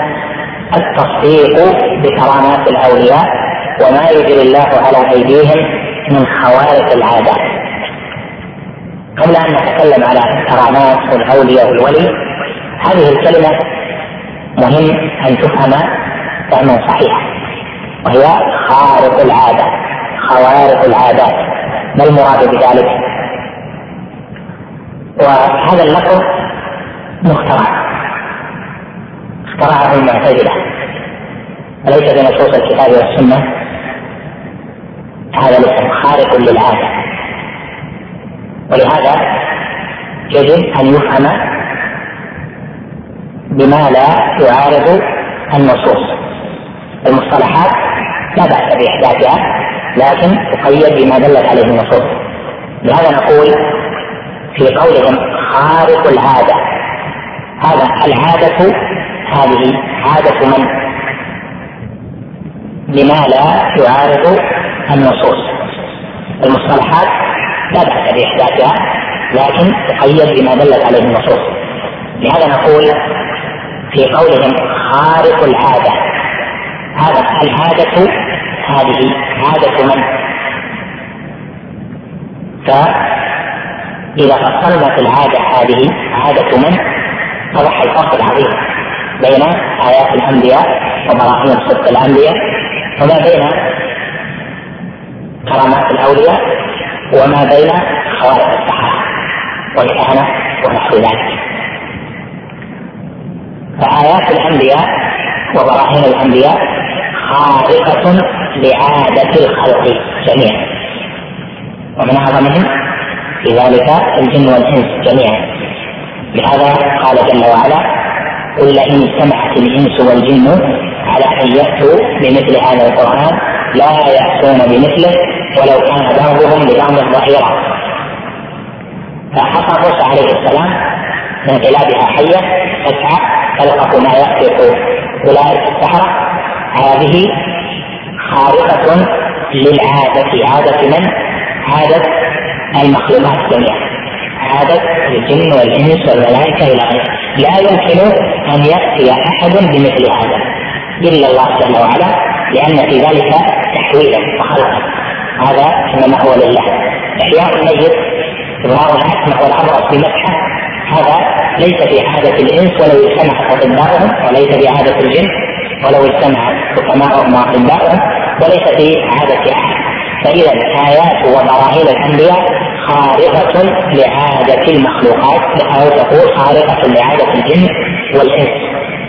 التصديق بكرامات الأولياء وما يجري الله على أيديهم من خوارق العادات قبل أن نتكلم على الكرامات والأولياء والولي هذه الكلمة مهم أن تفهم فهما صحيحا وهي خارق العاده خوارق العادات ما المراد بذلك؟ وهذا اللفظ مخترع اخترعه المعتزلة وليس في نصوص الكتاب والسنة هذا الاسم خارق للعادة ولهذا يجب أن يفهم بما لا يعارض النصوص. المصطلحات لا بأس بإحداثها لكن تقيد بما دلت عليه النصوص. لهذا نقول في قولهم خارق العادة. هذا العادة هذه عادة من؟ بما لا يعارض النصوص. المصطلحات لا بأس بإحداثها لكن تقيد بما دلت عليه النصوص. لهذا نقول في قولهم خارق العادة. هذا العادة هذه عادة من؟ فإذا فصلنا في العادة هذه عادة من؟ فضح الفصل العظيم بين آيات الأنبياء وبراهين صدق الأنبياء وما بين كرامات الأولياء وما بين خوارق السحرة والكهنة ونحو ذلك. فآيات الأنبياء وبراهين الأنبياء خارقة لعادة الخلق جميعا. ومن أعظمهم في ذلك الجن والإنس جميعا. لهذا قال جل وعلا قل لئن اجتمعت الإنس والجن على أن يأتوا بمثل هذا القرآن لا يأتون بمثله ولو كان بعضهم لبعض ظهيرا. فحصى عليه السلام من انقلابها حية تسعى تلقف ما يأتي أولئك السحرة هذه خارقة للعادة. عادة من؟ عادة المخلوقات جميعا عادة الجن والإنس والملائكة إلى لا يمكن أن يأتي أحد بمثل هذا إلا الله جل وعلا لأن في ذلك تحويلا وخلقا. هذا إنما هو لله. إحياء الميت إظهار الأسمع والأبرص بمسحة هذا ليس في عادة الإنس ولو اجتمع أطباؤهم وليس في عادة الجن ولو اجتمع حكماؤهم وأطباؤهم وليس في عادة أحد. فإذا آيات وبراهين الأنبياء خارقة لعادة المخلوقات أو تقول خارقة لعادة الجن والإنس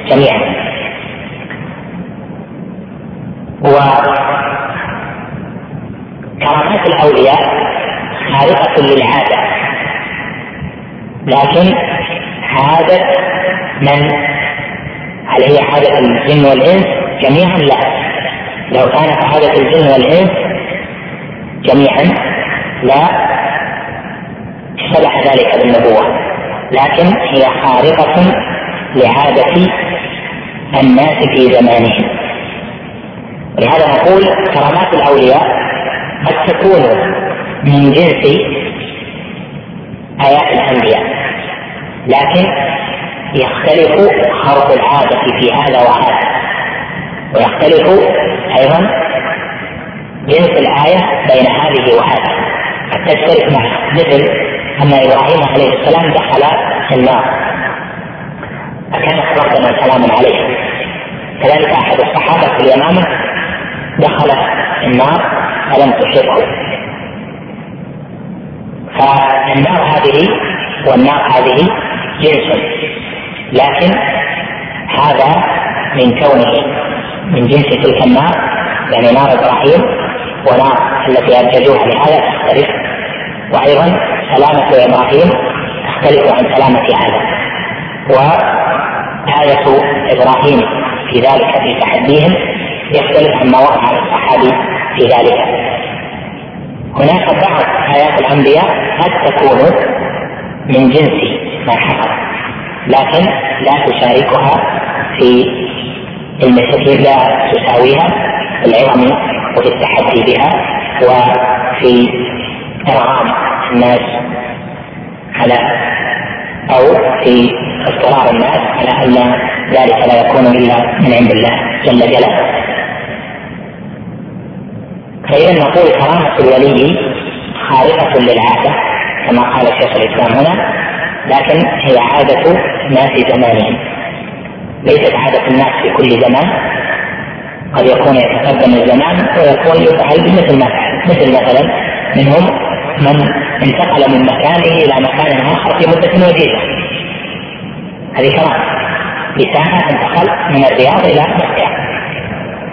جميعا. وكرامات الأولياء خارقة للعادة. لكن عادة من هل هي عادة الجن والإنس جميعا لا. لو كانت عادة الجن والإنس جميعا لا اتبع ذلك بالنبوة. لكن هي خارقة لعادة الناس في زمانهم. لهذا نقول كرامات الأولياء قد تكون من جنس آيات الأنبياء. لكن يختلف خرق العادة في هذا وهذا. ويختلف أيضا جنس الآية بين هذه وهذه. قد تشترك معها مثل أن إبراهيم عليه السلام دخل النار. فكانت ربنا سلام عليه. كذلك أحد الصحابة في اليمامة دخل النار. فلم تصبه فالنار هذه والنار هذه جنس. لكن هذا من كونه من جنس تلك النار يعني نار إبراهيم ونار التي أنتجوها لهذا تختلف. وأيضا سلامة إبراهيم تختلف عن سلامة هذا وآية إبراهيم في ذلك في تحديهم يختلف عما وقع الصحابي في ذلك. هناك بعض آيات الأنبياء قد تكون من جنس ما حصل لكن لا تشاركها في المساكين لا تساويها في العظم وفي التحدي بها وفي إرغام الناس على أو في اضطرار الناس على أن ذلك لا يكون إلا من عند الله جل جلاله. فإذا نقول كرامة الولي خارقة للعادة كما قال شيخ الإسلام هنا لكن هي عادة ناس زمانهم. ليست عادة الناس في كل زمان. قد يكون يتقدم الزمان ويكون يفعل بمثل ما مثل مثلا منهم من انتقل من مكانه إلى مكان آخر في مدة وجيزة. هذه كرامة. بساعه انتقل من الرياض إلى مكة.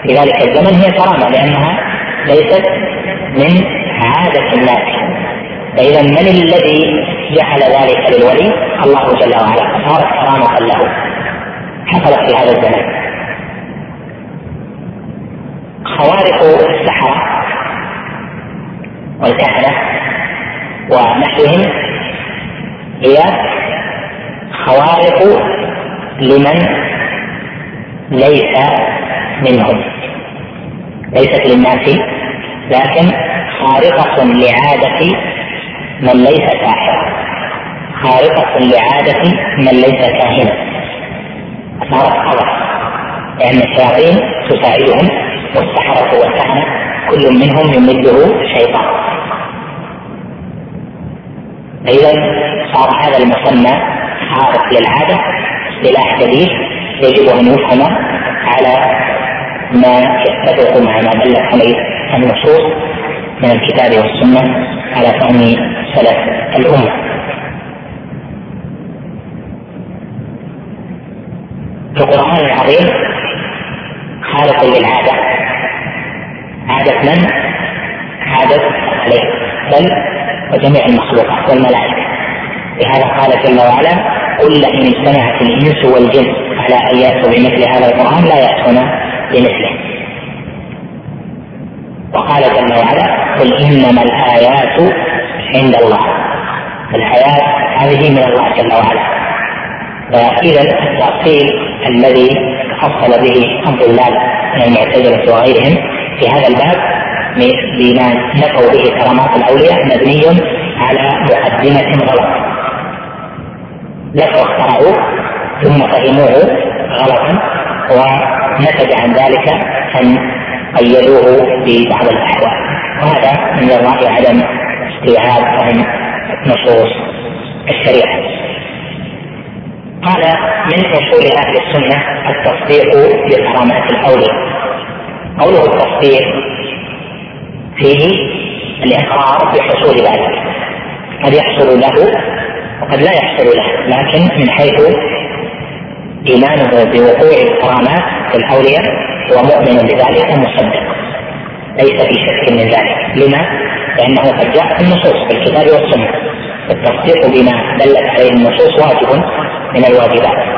في ذلك الزمن هي كرامة لأنها ليست من عادة الناس فإذا من الذي جعل ذلك للولي؟ الله جل وعلا. صارت كرامة له حصلت في هذا الزمان خوارق السحرة والكهنة ونحوهم هي خوارق لمن ليس منهم. ليست للناس لكن خارقة لعادة من ليس ساحرا خارقة لعادة من ليس كاهنا صارت قدر لأن الشياطين تساعدهم والسحرة والكهنة كل منهم يمده شيطان فإذا صار هذا المسمى خارق للعادة اصطلاح جديد يجب أن يفهم على ما يتفق مع ما دلت عليه النصوص من الكتاب والسنة على فهم سلف الأمة. في القرآن العظيم خالق للعادة عادة من؟ عادة عليه بل وجميع المخلوقات والملائكة لهذا قال جل وعلا قل لئن اجتمعت الإنس والجن على أن يأتوا بمثل هذا القرآن لا ياتون بمثله. وقال جل وعلا قل إنما الآيات عند الله. الآيات هذه من الله جل وعلا. فإذا التأصيل الذي حصل به الضلال من المعتزلة وغيرهم في هذا الباب بما نفوا به كرامات الأولياء مبني على مقدمة غلط. لفوا اخترعوه ثم فهموه غلطا ونتج عن ذلك أن قيدوه ببعض الأحوال. وهذا من الله عدم استيعاب فهم نصوص الشريعة. قال من أصول أهل السنة التصديق بكرامات الاولياء قوله التصديق فيه الإقرار بحصول ذلك. قد يحصل له وقد لا يحصل له لكن من حيث إيمانه بوقوع الكرامات في الأولياء هو مؤمن بذلك مصدق. ليس في شك من ذلك. لما؟ لأنه قد جاء في النصوص في الكتاب والسنة. التصديق بما دلت عليه النصوص واجب من الواجبات.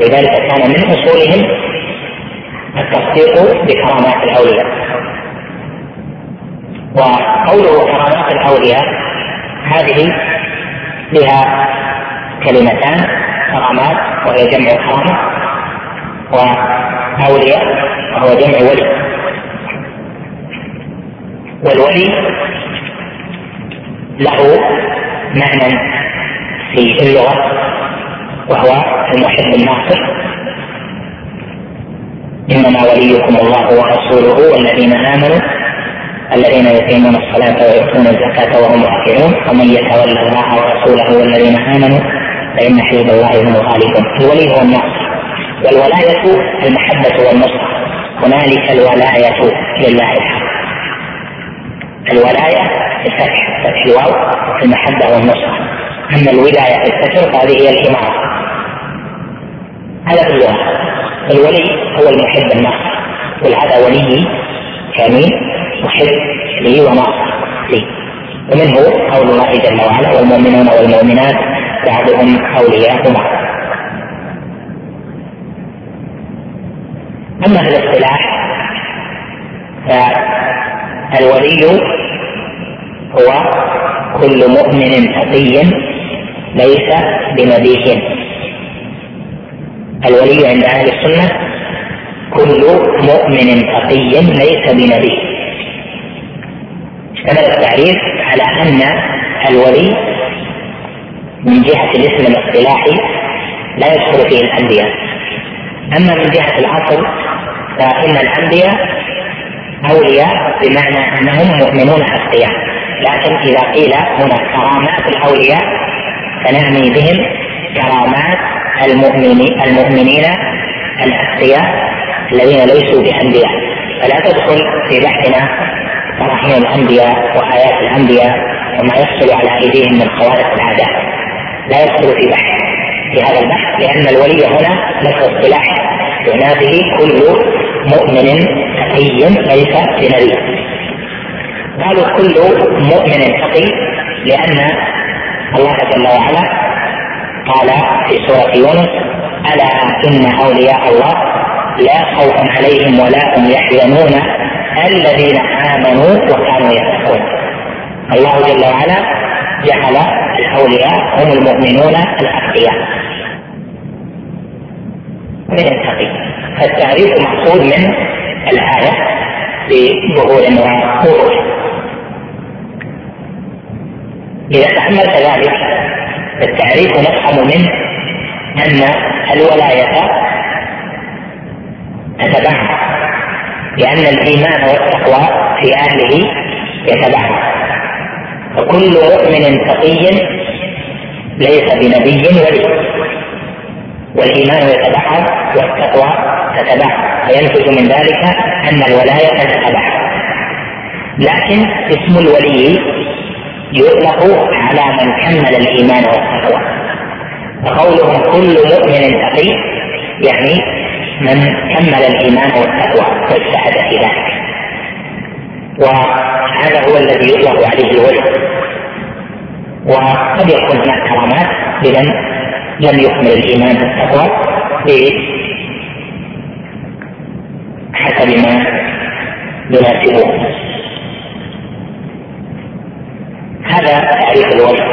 لذلك كان من أصولهم التصديق بكرامات الأولياء. وقوله كرامات الأولياء هذه لها كلمتان. كرامات وهي جمع كرامه واولياء وهو جمع ولي. والولي له معنى في اللغة وهو المحب الناصر إنما وليكم الله ورسوله والذين آمنوا الذين يقيمون الصلاة ويؤتون الزكاة وهم راكعون ومن يتولى الله ورسوله والذين آمنوا فإن حزب الله هم الغالبون الولي هو الناصر والولاية المحبة والنصرة هنالك الولاية لله الحق الولاية الفتح فتح الواو المحبة والنصرة أما الولاية الكسر فهذه هي الإمارة هذا في اللغة الولي هو المحب الناصر هذا ولي كامل محب لي وناصر لي. ومنه قول الله جل وعلا والمؤمنون والمؤمنات بعضهم اولياء بعض أما في الاصطلاح فالولي هو كل مؤمن تقي ليس بنبي الولي عند أهل السنة كل مؤمن تقي ليس بنبي اشتمل التعريف على أن الولي من جهة الاسم الاصطلاحي لا يدخل فيه الأنبياء. أما من جهة الاصل فإن الأنبياء أولياء بمعنى أنهم مؤمنون أتقياء. لكن إذا قيل هنا كرامات الأولياء فنعني بهم كرامات المؤمنين المؤمنين الأتقياء الذين ليسوا بأنبياء. فلا تدخل في بحثنا مراحل الأنبياء وحياه الأنبياء وما يحصل على أيديهم من خوارق العادات. لا يدخل في بحث في هذا البحث لأن الولي هنا لفظ اصطلاح ينادي كل مؤمن تقي ليس بنبي. قالوا كل مؤمن تقي لأن الله جل وعلا قال في سورة يونس ألا إن أولياء الله لا خوف عليهم ولا هم يحزنون الذين آمنوا وكانوا يتقون. الله جل وعلا جعل الأولياء هم المؤمنون الأتقياء من التقي. فالتعريف مقصود من الآية بظهور ووضوح إذا تأملت ذلك فالتعريف نفهم منه أن الولاية تتبعها لأن الإيمان والتقوى في أهله يتبعها وكل مؤمن تقي ليس بنبي ولي والإيمان يتبعها والتقوى تتبعها فينتج من ذلك أن الولاية تتبعها لكن اسم الولي يطلق على من كمل الإيمان والتقوى. فقولهم كل مؤمن تقي يعني من كمل الإيمان والتقوى واجتهد في ذلك. وهذا هو الذي يطلق عليه الوجه وقد يكون هناك كرامات لمن لم يكمل الإيمان والتقوى حسب ما يناسبه هذا تعريف الوجه.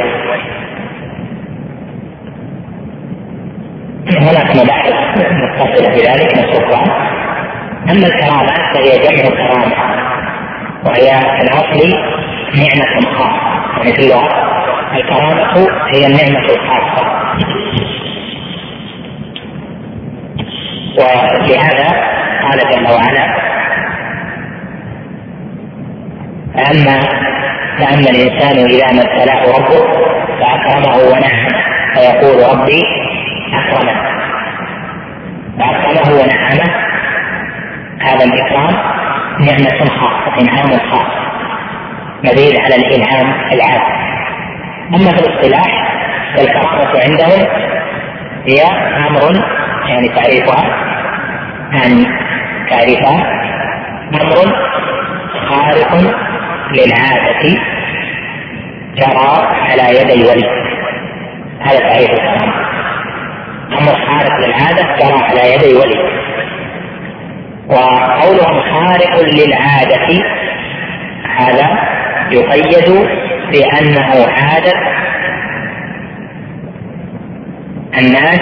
متصلة بذلك السلطان أما الكرامات فهي جمع كرامة وهي في الأصل نعمة خاصة يعني في اللغة. الكرامة هي النعمة الخاصة. ولهذا قال جل وعلا فأما فأما الإنسان إذا ما ابتلاه ربه فأكرمه ونعمه فيقول ربي أكرمه. فأكرمه ونعمه هذا الإكرام نعمة خاصة إنعام خاص مزيد على الإنعام العام أما في الاصطلاح فالكرامة عندهم هي أمر يعني تعريفها يعني تعريفها أمر خارق للعادة جرى على يدي ولي هذا تعريف الكرامة أمر خارق للعادة جرى على يدي ولي وقولهم خارق للعادة هذا يقيد بأنه عادة الناس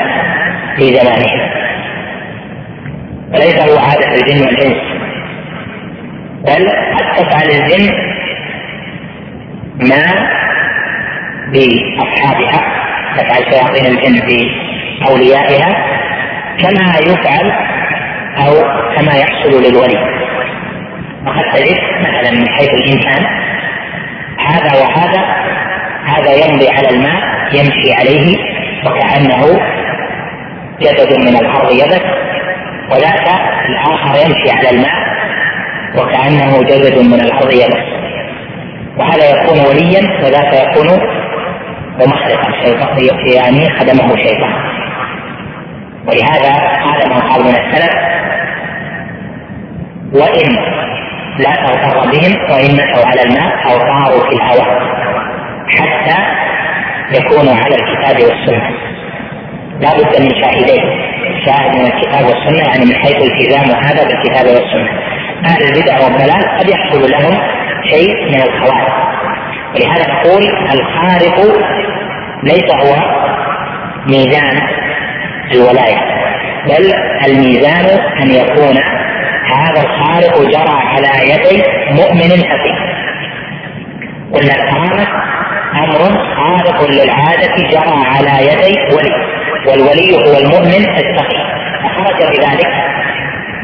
في زمانهم. وليس هو عادة الجن والإنس بل قد تفعل الجن ما بأصحابها تفعل شياطين الجن بأوليائها كما يفعل أو كما يحصل للولي. وقد تجد مثلا من حيث الإنسان هذا وهذا هذا يمضي على الماء يمشي عليه وكأنه جسد من الأرض يبس وذاك الآخر يمشي على الماء وكأنه جسد من الأرض يبس وهذا يكون وليا وذاك يكون ومخلقا شيطان يعني خدمه شيطان. ولهذا قال من قال من السلف وإن لا تغتر بهم وإن مشوا على الماء أو طاروا في الهواء حتى يكونوا على الكتاب والسنة. لا بد من شاهدين. شاهد من الكتاب والسنة يعني من حيث التزام هذا بالكتاب والسنة. أهل البدع والضلال قد يحصل لهم شيء من الخوارق ولهذا نقول الخارق ليس هو ميزان الولاية بل الميزان أن يكون هذا الخارق جرى على يدي مؤمن حقيقي قلنا الكرامة أمر خارق للعادة جرى على يدي ولي. والولي هو المؤمن التقي. فخرج بذلك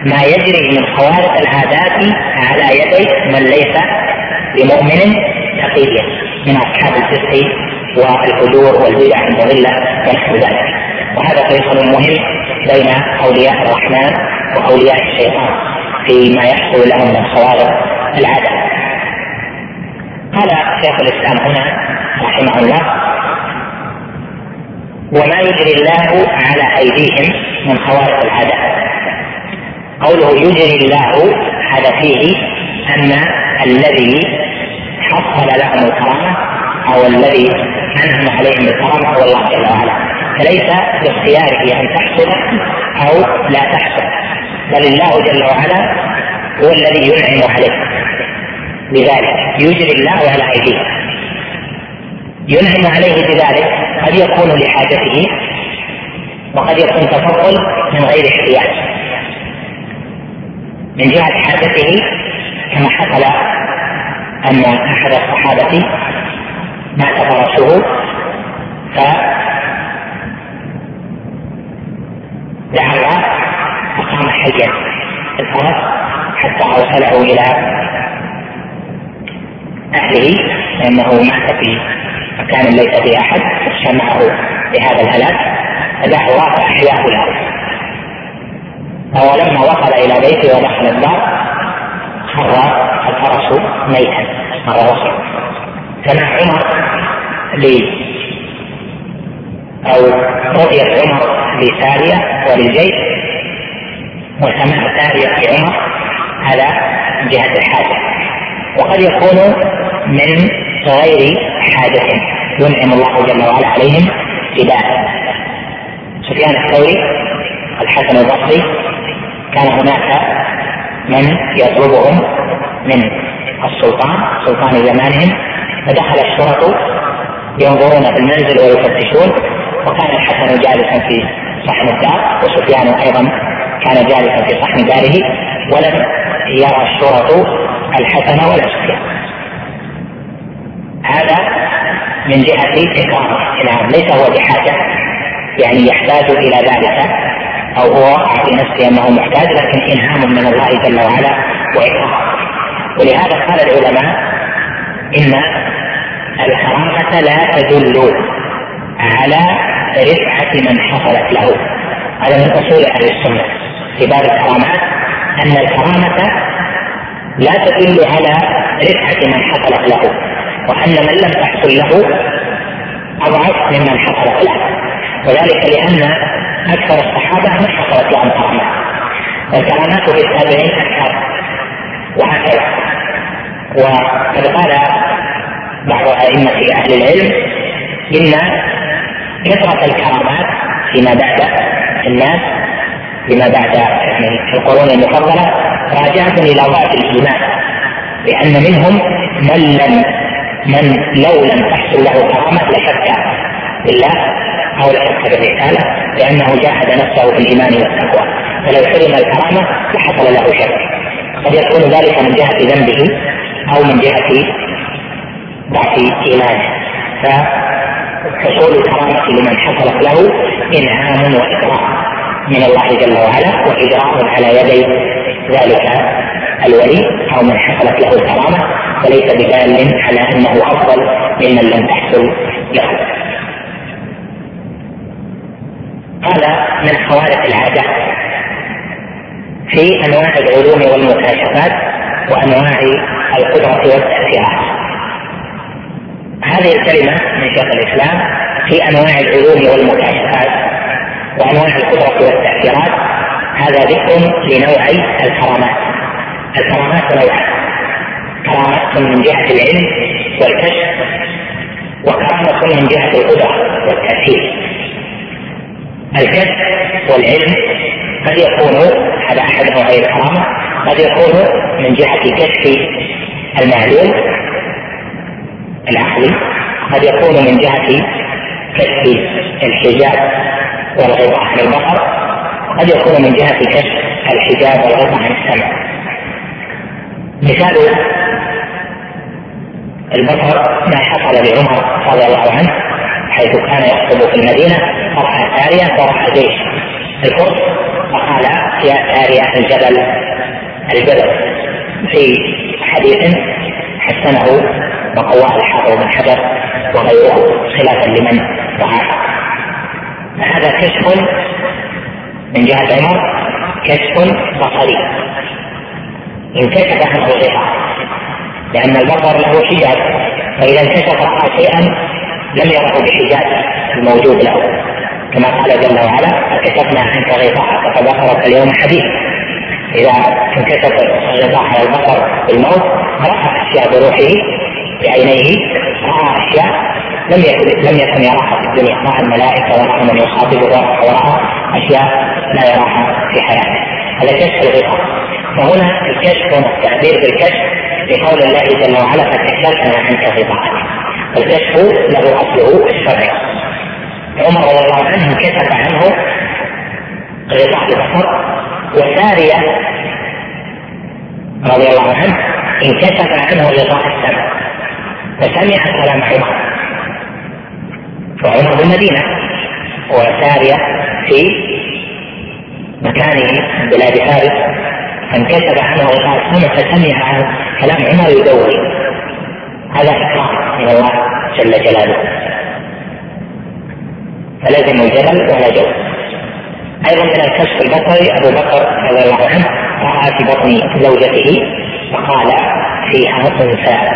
ما يجري من خوارق العادات على يدي من ليس بمؤمن تقيا من أصحاب الفسق والفجور والبدع المضله ونحو ذلك. وهذا فيصل مهم بين أولياء الرحمن وأولياء الشيطان. فيما يحصل لهم من خوارق العاده قال شيخ الإسلام هنا رحمه الله وما يجري الله على أيديهم من خوارق العاده قوله يجري الله هذا فيه أن الذي حصل لهم الكرامة أو الذي أنعم عليهم بالكرامه هو الله جل وعلا. فليس باختياره أن تحصل أو لا تحصل. بل الله جل وعلا هو الذي ينعم عليه بذلك يجري الله على ايديه ينعم عليه بذلك قد يكون لحاجته وقد يكون تفضل من غير احتياج. من جهة حاجته كما حصل أن أحد الصحابة مات فرسه فدعا الله فقام حيا الفرس حتى أوصله إلى أهله لأنه مات في مكان ليس فيه أحد شمعه بهذا الهلاك فدعا الله فأحياه له. ولما وصل إلى بيته ودخل الباب خر الفرس ميتا مر وصل سمع عمر ل أو رؤية عمر لسارية وللجيش وسماع هذا من جهة الحاجة. وقد يكون من غير حاجة ينعم الله جل وعلا عليهم ابتداء سفيان الثوري الحسن البصري كان هناك من يطلبهم من السلطان سلطان زمانهم. فدخل الشرط ينظرون في المنزل ويفتشون وكان الحسن جالسا في صحن الدار وسفيان أيضا كان جالسا في صحن داره ولم يرى الشرط الحسن ولا سفيان هذا من جهة إكرامه نعم ليس هو بحاجة يعني يحتاج إلى ذلك أو هو في نفسه أنه محتاج لكن إلهام من الله جل وعلا وإكرام ولهذا قال العلماء إن الكرامة لا تدل على رفعة من حصلت له. هذا من أصول أهل السنة. في باب الكرامات أن الكرامة لا تدل على رفعة من حصلت له وأن من لم تحصل له أضعف ممن حصلت له. وذلك لأن أكثر الصحابة ما حصلت لهم كرامات والكرامات في التابعين أكثر وهكذا وقد قال بعض أئمة أهل العلم إن كثرة الكرامات فيما بعد الناس فيما بعد يعني القرون المفضلة راجعة إلى ضعف الإيمان لأن منهم من لم من لو لم تحصل له كرامة لشك بالله أو لشك بالرسالة لأنه جاهد نفسه في الإيمان والتقوى. فلو حرم الكرامة لحصل له شك. قد يكون ذلك من جهة ذنبه أو من جهة ضعف إيمانه. فحصول الكرامة لمن حصلت له إنعام وإكرام من الله جل وعلا وإجراء على يدي ذلك الولي أو من حصلت له الكرامة وليس بدال على أنه أفضل ممن لم تحصل له. هذا من خوارق العادة. في أنواع العلوم والمكاشفات وأنواع القدرة والتأثيرات. هذه الكلمة من شيخ الإسلام في أنواع العلوم والمكاشفات. وأنواع القدرة والتأثيرات هذا ذكر لنوعي الكرامات. الكرامات نوعان. كرامة من جهة العلم والكشف وكرامة من جهة القدرة والتأثير. الكشف والعلم قد يكون هذا أحد نوعي الكرامة قد يكون من جهة كشف المعلوم العقلي قد يكون من جهة كشف الحجاب والغطاء عن البصر قد يكون من جهة كشف الحجاب والغطاء عن السمع. مثال البصر ما حصل لعمر رضي الله عنه حيث كان يخطب في المدينة فرأى سارية ورأى جيش. الفرس فقال يا سارية الجبل. الجبل في حديث حسنه وقواه الحافظ بن حجر وغيره خلافا لمن رعاه فهذا كشف من جهة عمر كشف بصري. انكشف عنه الغطاء لأن البصر له حجاب فإذا انكشف رأى شيئا لم يره بحجاب الموجود له. كما قال جل وعلا فكشفنا عنك غطاءك فبصرك اليوم حديث إذا انكشف الغطاء على البصر بالموت رأى أشياء بروحه بعينيه رأى أشياء لم يكن لم يكن يراها في الدنيا. راى الملائكه وراى من يخاطبه وراى أشياء لا يراها في حياته. هذا كشف الغطاء فهنا الكشف هنا التعبير بالكشف لقول الله جل وعلا فكشفنا عنك غطاءك الكشف له أصله الشرعي عمر رضي الله عنه كشف عنه غطاء البصر وساريه رضي الله عنه انكشف عنه غطاء السمع فسمع كلام عمر. وعمر بالمدينة وسارية في مكان بلاد فارس فانكسر عنه وقال سمع فسمع كلام عمر يدور هذا إكرام من الله جل جلاله. فلازم الجبل ولا جو أيضا من الكشف البصري أبو بكر رضي الله عنه رأى في بطن زوجته فقال فيها أنثى.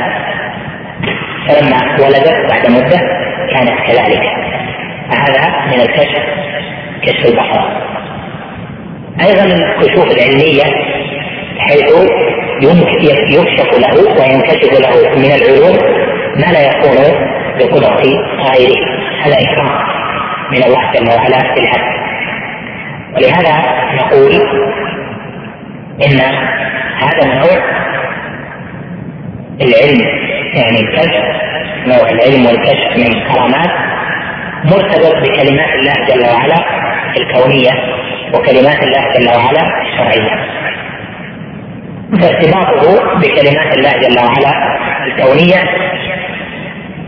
فلما ولدت بعد مدة كانت كذلك. فهذا من الكشف كشف البصر أيضا الكشوف العلمية حيث يكشف له وينكشف له من العلوم ما لا يكون بقدرة غيره. هذا إكرام من الله جل وعلا في الحد ولهذا نقول إن هذا النوع العلم يعني الكشف نوع العلم والكشف من الكرامات مرتبط بكلمات الله جل وعلا الكونية وكلمات الله جل وعلا الشرعية. فارتباطه بكلمات الله جل وعلا الكونية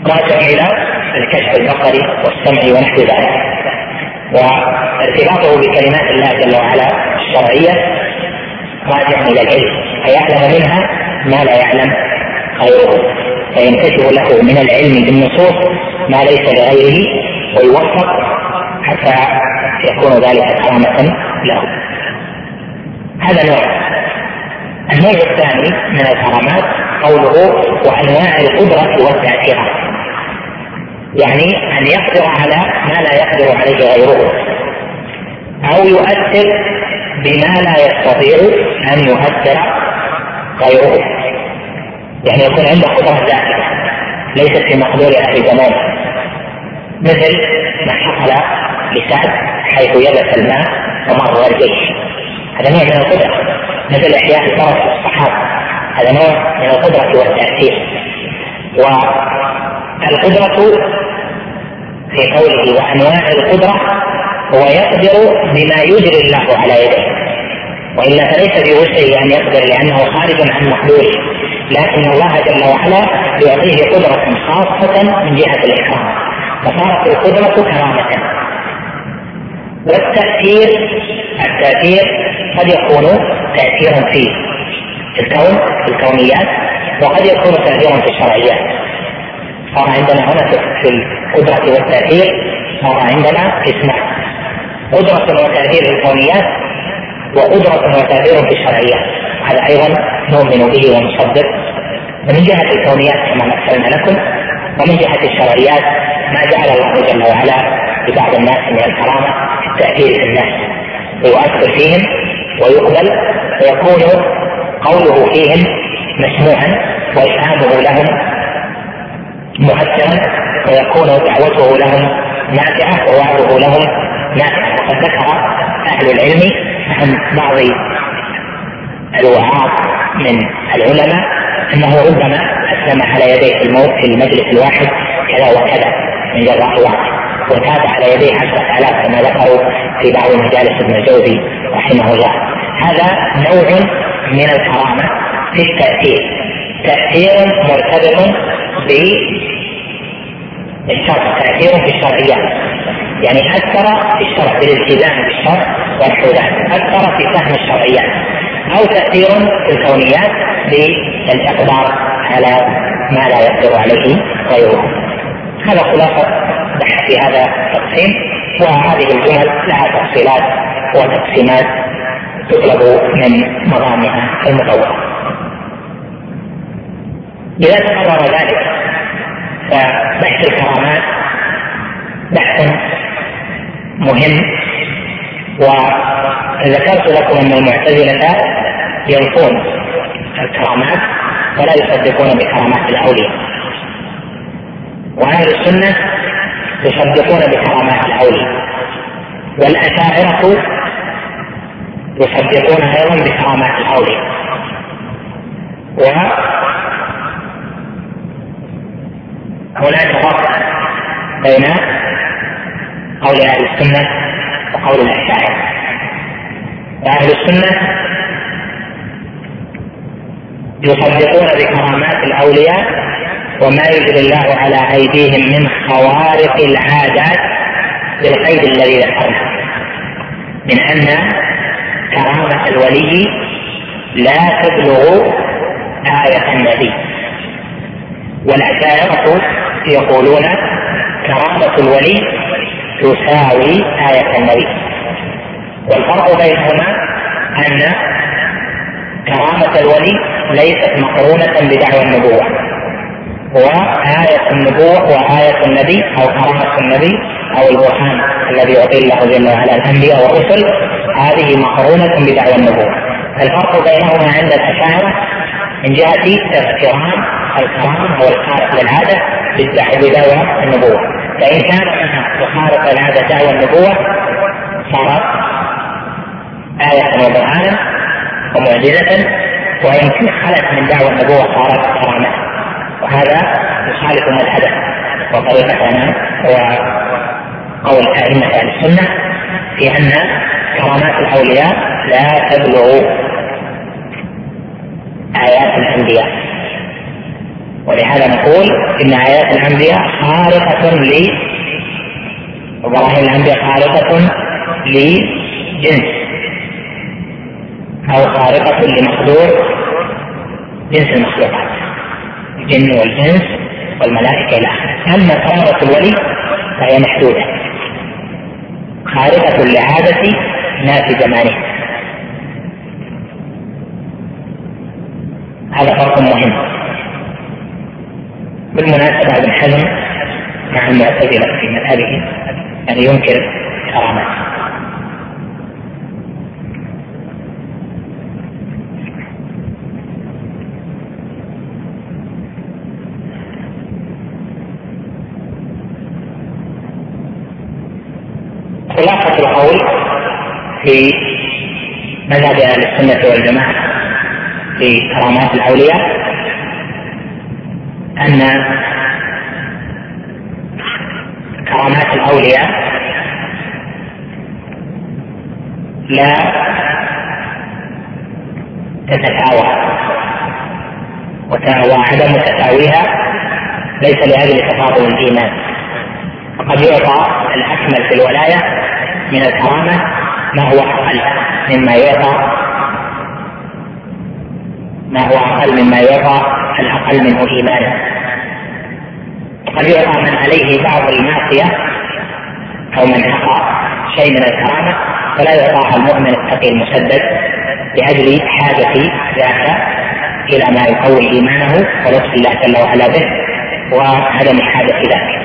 راجع إلى الكشف البصري والسمع ونحو ذلك. وارتباطه بكلمات الله جل وعلا الشرعية راجع إلى العلم فيعلم منها ما لا يعلم غيره. فينكشف له من العلم بالنصوص ما ليس لغيره ويوفق حتى يكون ذلك كرامة له. هذا نوع. النوع الثاني من الكرامات قوله وأنواع القدرة والتاثيرات يعني أن يقدر على ما لا يقدر عليه غيره. أو يؤثر بما لا يستطيع أن يؤثر غيره. يعني يكون عنده قدره ذاتيه ليست في مقدور أهل زمانه مثل ما حصل لسعد حيث يبس الماء ومر الجيش. هذا نوع من القدرة. مثل إحياء الفرس الصحابه هذا نوع من القدرة والتأثير. والقدرة في قوله وأنواع القدرة هو يقدر بما يجري الله على يديه. وإلا فليس بوسعه أن يقدر لأنه خارج عن مقدوره لكن الله جل وعلا يعطيه قدرة خاصة من جهة الإكرام. فصارت القدرة كرامة. والتأثير التأثير قد يكون تاثيرا في الكون في الكونيات وقد يكون تاثيرا في الشرعيات. صار عندنا هنا في القدرة والتأثير صار عندنا قسمان قدرة وتأثير في الكونيات وقدرة وتأثير في الشرعيات هذا أيضا نؤمن به ونصدق ومن جهة الكونيات كما مثلنا لكم ومن جهة الشرعيات ما جعل الله جل وعلا لبعض الناس من الكرامة في التأثير في الناس. ويؤثر فيهم ويقبل فيكون قوله فيهم مسموعا وإفهامه لهم مؤثرا ويكون دعوته لهم نافعة ووعده لهم نافعة. وقد ذكر أهل العلم عن بعض الوعاظ من العلماء أنه ربما أسلم على يديه الموت في المجلس الواحد كذا وكذا من جراء واحد وتاب على يديه عشرة آلاف كما ذكروا في بعض مجالس ابن الجوزي رحمه الله. هذا نوع من الكرامة في التأثير. تأثير مرتبط بالشرع تأثير في الشرعيات. يعني أثر في الشرع بالالتزام بالشرع ونحو ذلك أثر في فهم الشرعيات. أو تأثير في الكونيات بالإقدار على ما لا يقدر عليه غيره. هذا خلاصة بحث في هذا التقسيم. وهذه الجمل لها تفصيلات وتقسيمات تطلب من مضامها المطولة إذا تقرر ذلك فبحث الكرامات بحث مهم وذكرت لكم أن المعتزلة ينفون الكرامات ولا يصدقون بكرامات الأولياء وأهل السنة يصدقون بكرامات الأولياء والأشاعرة يصدقون أيضا بكرامات الأولياء هناك فرق بين قول أهل السنة وقول الأشاعرة. أهل السنة يصدقون بكرامات الأولياء وما يجري الله على أيديهم من خوارق العادات بالقيد الذي ذكرنا. من أن كرامة الولي لا تبلغ آية النبي. والأشاعرة يقولون كرامة الولي تساوي آية النبي. والفرق بينهما أن كرامة الولي ليست مقرونة بدعوى النبوة. وآية النبوة وآية النبي أو كرامة النبي أو البرهان الذي يعطي الله جل وعلا الأنبياء والرسل هذه مقرونة بدعوى النبوة. الفرق بينهما عند الأشاعرة من جهة اقتران الكرامة أو الخارق للعادة بدعوى النبوة. فإن كان منها تخالف العادة دعوى النبوة صارت آية وبرهانا ومعجزة وإن خلت من دعوى النبوة صارت كرامة. وهذا يخالف مذهبه وطريقتنا وقول أئمة أهل السنة في أن كرامات الأولياء لا تبلغ. آيات الأنبياء. ولهذا نقول إن آيات الأنبياء خارقة ل الأنبياء خارقة لجنس أو خارقة لمقدور جنس المخلوقات. الجن والإنس والملائكة إلى آخره. أما كرامة الولي فهي محدودة. خارقة لعادة ناس زمانه. هذا فرق مهم. بالمناسبة ابن حزم مع المعتزلة في مذهبه يعني ينكر كرامات خلاصة القول في مذهب أهل السنة والجماعة. في كرامات الأولياء أن كرامات الأولياء لا تتساوى وعدم تساويها ليس لأجل تفاضل الإيمان. فقد يعطى الأكمل في الولاية من الكرامة ما هو أقل مما يعطى ما هو أقل مما يعطى الأقل منه إيمانا. قد يعطى من عليه بعض المعصية أو من حقى شيء من الكرامة فلا يعطاها المؤمن التقي المسدد لأجل حاجة ذاك إلى ما يقوي إيمانه ولطف الله جل وعلا به وعدم حاجة ذاك.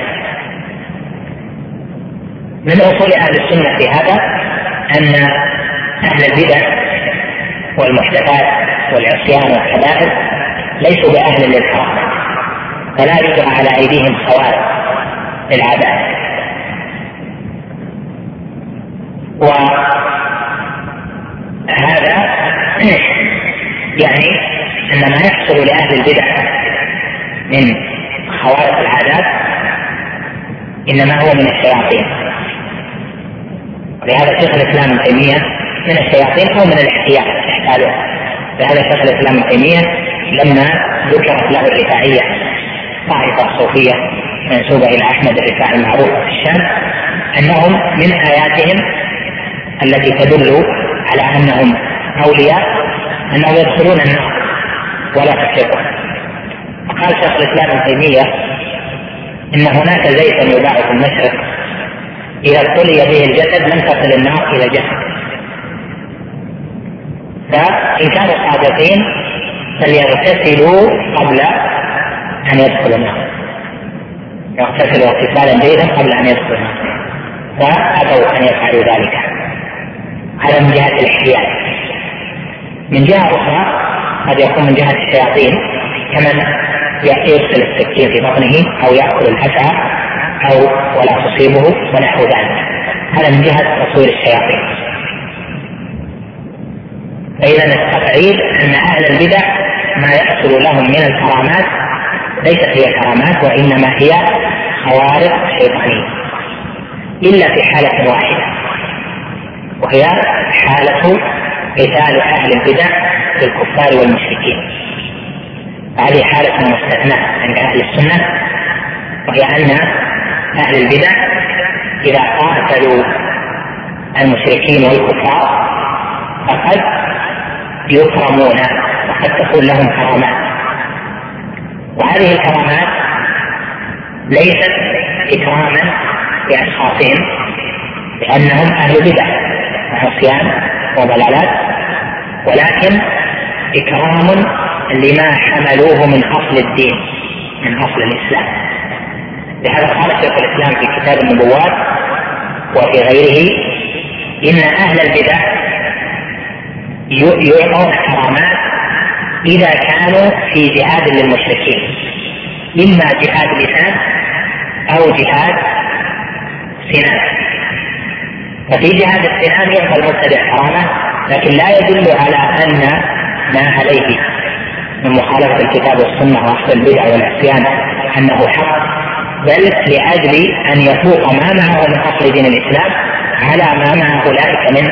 من أصول أهل السنة في هذا أن أهل البدع والمحدثات والعصيان والكبائر ليسوا بأهل للحرام فلا يجرى على أيديهم خوارق للعادات وهذا يعني أن ما يحصل لأهل البدع من خوارق العادات إنما هو من الشياطين. لهذا شيخ الإسلام ابن تيمية من الشياطين أو من الاحتياط يحتاجه لهذا شيخ الإسلام ابن تيمية لما ذكرت له الرفاعية طائفه صوفيه منسوبه إلى أحمد الرفاعي المعروف في الشام أنهم من آياتهم التي تدل على أنهم أولياء أنهم يدخلون النار ولا تفرقون قال شيخ الإسلام ابن تيمية إن هناك زيتا يباع في المشرق إذا ابتلي به الجسد لم تصل النار إلى الجسد فإن كانوا صادقين فليغتسلوا قبل أن يدخلوا النار. يغتسلوا اغتسالا جيدا قبل أن يدخلوا النار. فأبوا أن يفعلوا ذلك. هذا من جهة الاحتياج من جهة أخرى قد يكون من جهة الشياطين. كمن يرسل السكين في بطنه أو يأكل الأسعى أو ولا تصيبه ونحو ذلك. هذا من جهة تصوير الشياطين. فإذا التقعيد أن أهل البدع ما يحصل لهم من الكرامات ليست هي كرامات وإنما هي خوارق شيطانية إلا في حالة واحدة وهي حالة قتال أهل البدع بالكفار والمشركين. هذه حالة مستثناة عند أهل السنة وهي أن أهل البدع إذا قاتلوا المشركين والكفار فقد يكرمون وقد تكون لهم كرامات. وهذه الكرامات ليست إكراما لأشخاصهم لأنهم أهل بدع وعصيان وضلالات ولكن إكرام لما حملوه من أصل الدين من أصل الإسلام. لهذا قال شيخ الإسلام في كتاب النبوات وفي غيره إن أهل البدع يعطون كرامات إذا كانوا في جهاد للمشركين. إما جهاد لسان أو جهاد سنان. ففي جهاد السنان يعطى المبتدع كرامه لكن لا يدل على أن ما عليه من مخالفة الكتاب والسنة واخذ البدع والعصيان أنه حق بل لأجل أن يفوق ما معه من أصل دين الإسلام على ما مع أولئك من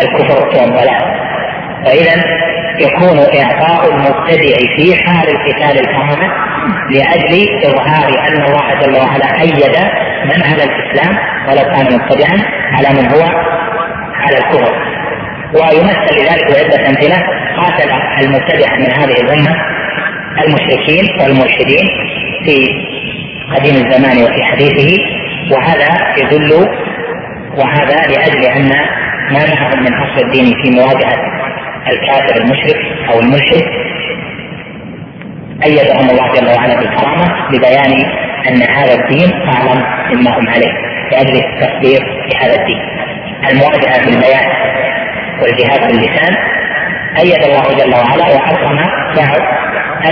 الكفر والضلال فإذا يكون إعطاء المبتدع في حال القتال الكرامه لأجل إظهار أن الله جل وعلا أيد من على الإسلام ولو كان مبتدعا على من هو على الكفر. ويمثل لذلك بعدة أمثلة قاتل المبتدع من هذه الأمة المشركين والملحدين في قديم الزمان وفي حديثه وهذا يدل وهذا لأجل أن ما معهم من أصل الدين في مواجهة الكافر المشرك أو الملحد. أيدهم الله جل وعلا بالكرامة لبيان أن هذا الدين أعظم مما هم عليه لأجل التقدير لهذا الدين. المواجهة بالبيان والجهاد باللسان أيد الله جل وعلا وأكرم بعض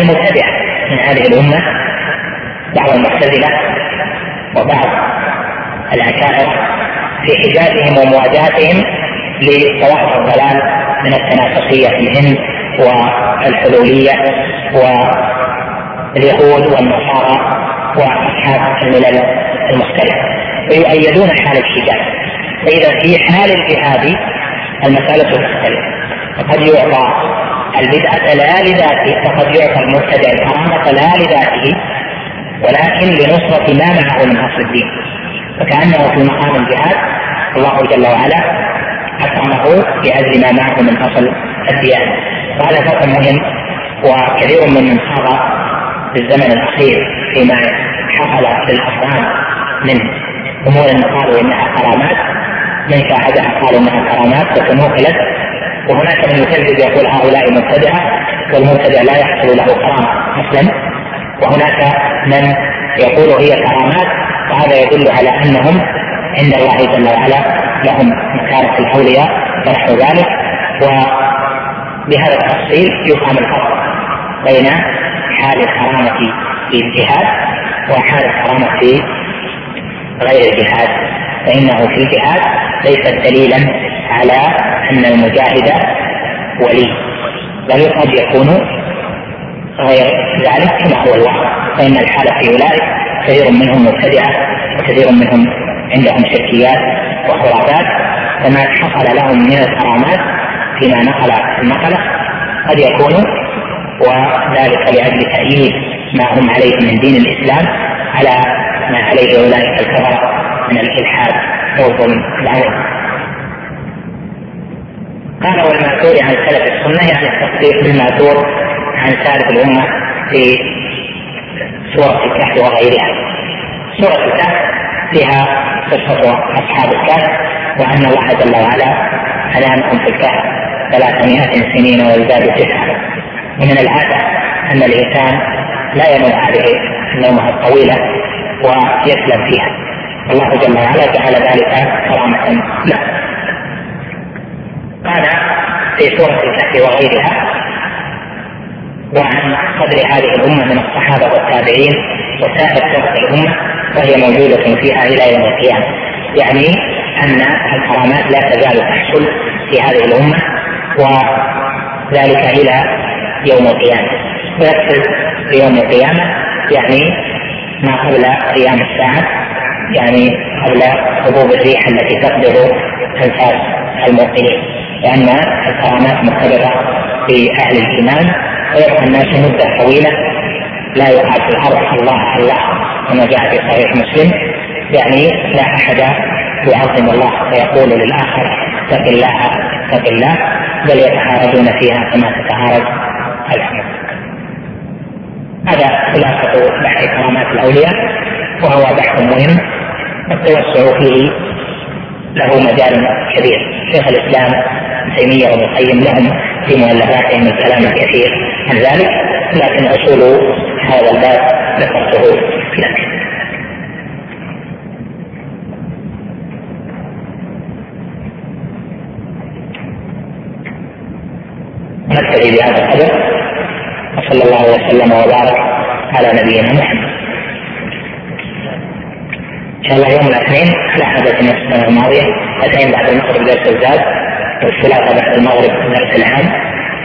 المبتدعة من هذه الأمة بعض المعتزلة وبعض الأشاعرة في حجازهم ومواجهتهم لطوائف الضلال من التنافسية في الهند والحلولية واليهود والنصارى وأصحاب الملل المختلفه فيؤيدون حال الحجاب فإذا في حال الجهاد المسألة تختلف. فقد يعطى البدعة لا لذاته فقد يعطى المبتدع الكرامة لا لذاته ولكن لنصرة ما معه من أصل الدين. فكأنه في مقام الجهاد الله جل وعلا أكرمه لأجل ما معه من أصل الديانة. وهذا فرق مهم وكثير من من خاض في الزمن الأخير فيما حصل في الأفغان من أمور قالوا إنها كرامات من شاهدها قالوا إنها كرامات وتنوقلت وهناك من يكذب يقول هؤلاء مبتدعة والمبتدع لا يحصل له كرامة أصلا. وهناك من يقول هي كرامات وهذا يدل على أنهم عند الله جل وعلا لهم مكانة الأولياء ونحو ذلك وبهذا التفصيل يفهم الفرق بين حال الكرامة في الجهاد وحال الكرامة في غير الجهاد فإنه في الجهاد ليس دليلا على أن المجاهد ولي بل قد يكون غير ذلك كما هو الواقع فإن الحالة في أولئك كثير منهم مبتدعة وكثير منهم عندهم شركيات وخرافات فما حصل لهم من الكرامات فيما نقل النقلة قد يكون وذلك لأجل تأييد ما هم عليه من دين الإسلام على ما عليه أولئك الكفرة من الإلحاد والظلم العظيم قال والمأثور عن سلف السنة يعني التصديق بالمأثور عن سالف الأمة في سورة الكهف وغيرها. سورة الكهف فيها قصة أصحاب الكهف وأن الله جل وعلا أنامهم في الكهف ثلاثمائة سنين ويزداد تسعة. ومن العادة أن الإنسان لا ينوم هذه النومة الطويلة ويسلم فيها. الله جل وعلا جعل ذلك كرامة. له قال في سورة الكهف وغيرها وعن قدر هذه الأمة من الصحابة والتابعين وسائر فرق الأمة وهي موجودة فيها إلى يوم القيامة. يعني أن الكرامات لا تزال تحصل في هذه الأمة وذلك إلى يوم القيامة. في يوم القيامة يعني ما قبل قيام الساعة يعني قبل هبوب الريح التي تقبض أنفاس الموقنين. لأن الكرامات مختبرة في أهل الإيمان ويبقى الناس مدة طويلة لا يقال في الأرض الله الله كما جاء في صحيح مسلم. يعني لا أحد يعظم الله فيقول للآخر اتق الله اتق الله بل يتعارضون فيها كما تتعارض الحمد هذا خلاصة بحث كرامات الأولياء وهو بحث مهم. التوسع فيه له مجال كبير. شيخ الإسلام ابن تيمية وابن القيم لهم في مؤلفاتهم الكلام الكثير عن ذلك لكن أصول هذا الباب ذكرته لك نكتفي بهذا القدر. وصلى الله وسلم وبارك على نبينا محمد. إن شاء الله يوم الاثنين على حدث نفس السنة الماضية الاثنين بعد المغرب درس الزاد والثلاثة بعد المغرب درس العام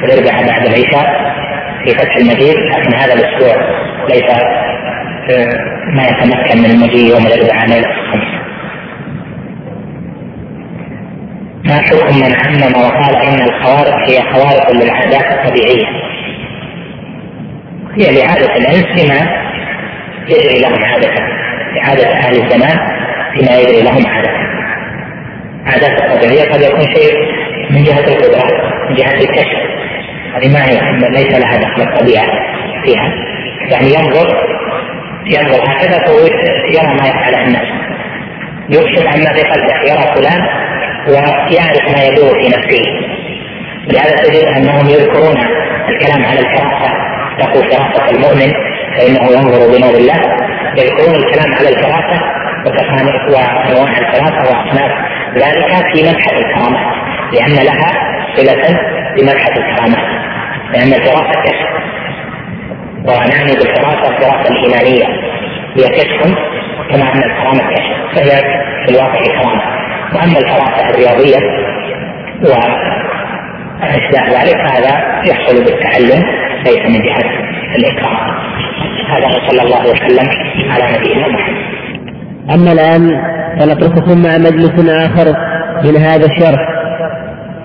والاربعاء بعد العشاء. في فتح المجيد لكن هذا الأسبوع ليس آه، ما يتمكن من المجيء يوم الأربعاء ليلة الخميس ما حكم من عمم وقال إن الخوارق هي خوارق للعادات الطبيعية؟ هي لعادة الأنس فيما يجري لهم عادة لعادة أهل الزمان فيما يجري لهم عادة. عادات الطبيعية قد يكون شيء من جهة القدرات من جهة الكشف. هذه ما هي ليس لها دخل الطبيعة فيها. يعني ينظر ينظر هكذا يرى ما يفعله الناس. يكشف عما في قلبه يرى فلان ويعرف ما يدور في نفسه. لهذا تجد أنهم يذكرون الكلام على الفراسة. تقول فراسة المؤمن فإنه ينظر بنور الله. يذكرون الكلام على الفراسة وانواع الفراسة واصناف ذلك في مبحث الكرامات لأن لها صلة بمبحث الكرامات لأن الفراسه كشف ونعني بالفراسه الفراسه الإيمانية هي كشف كما أن الكرامة كشف فهي في الواقع كرامه وأما الفراسه الرياضية وأشباه ذلك فهذا يحصل بالتعلم ليس من جهة الإكرام. هذا وصلى الله وسلم على نبينا محمد. أما الآن فنترككم مع مجلس آخر من هذا الشرح.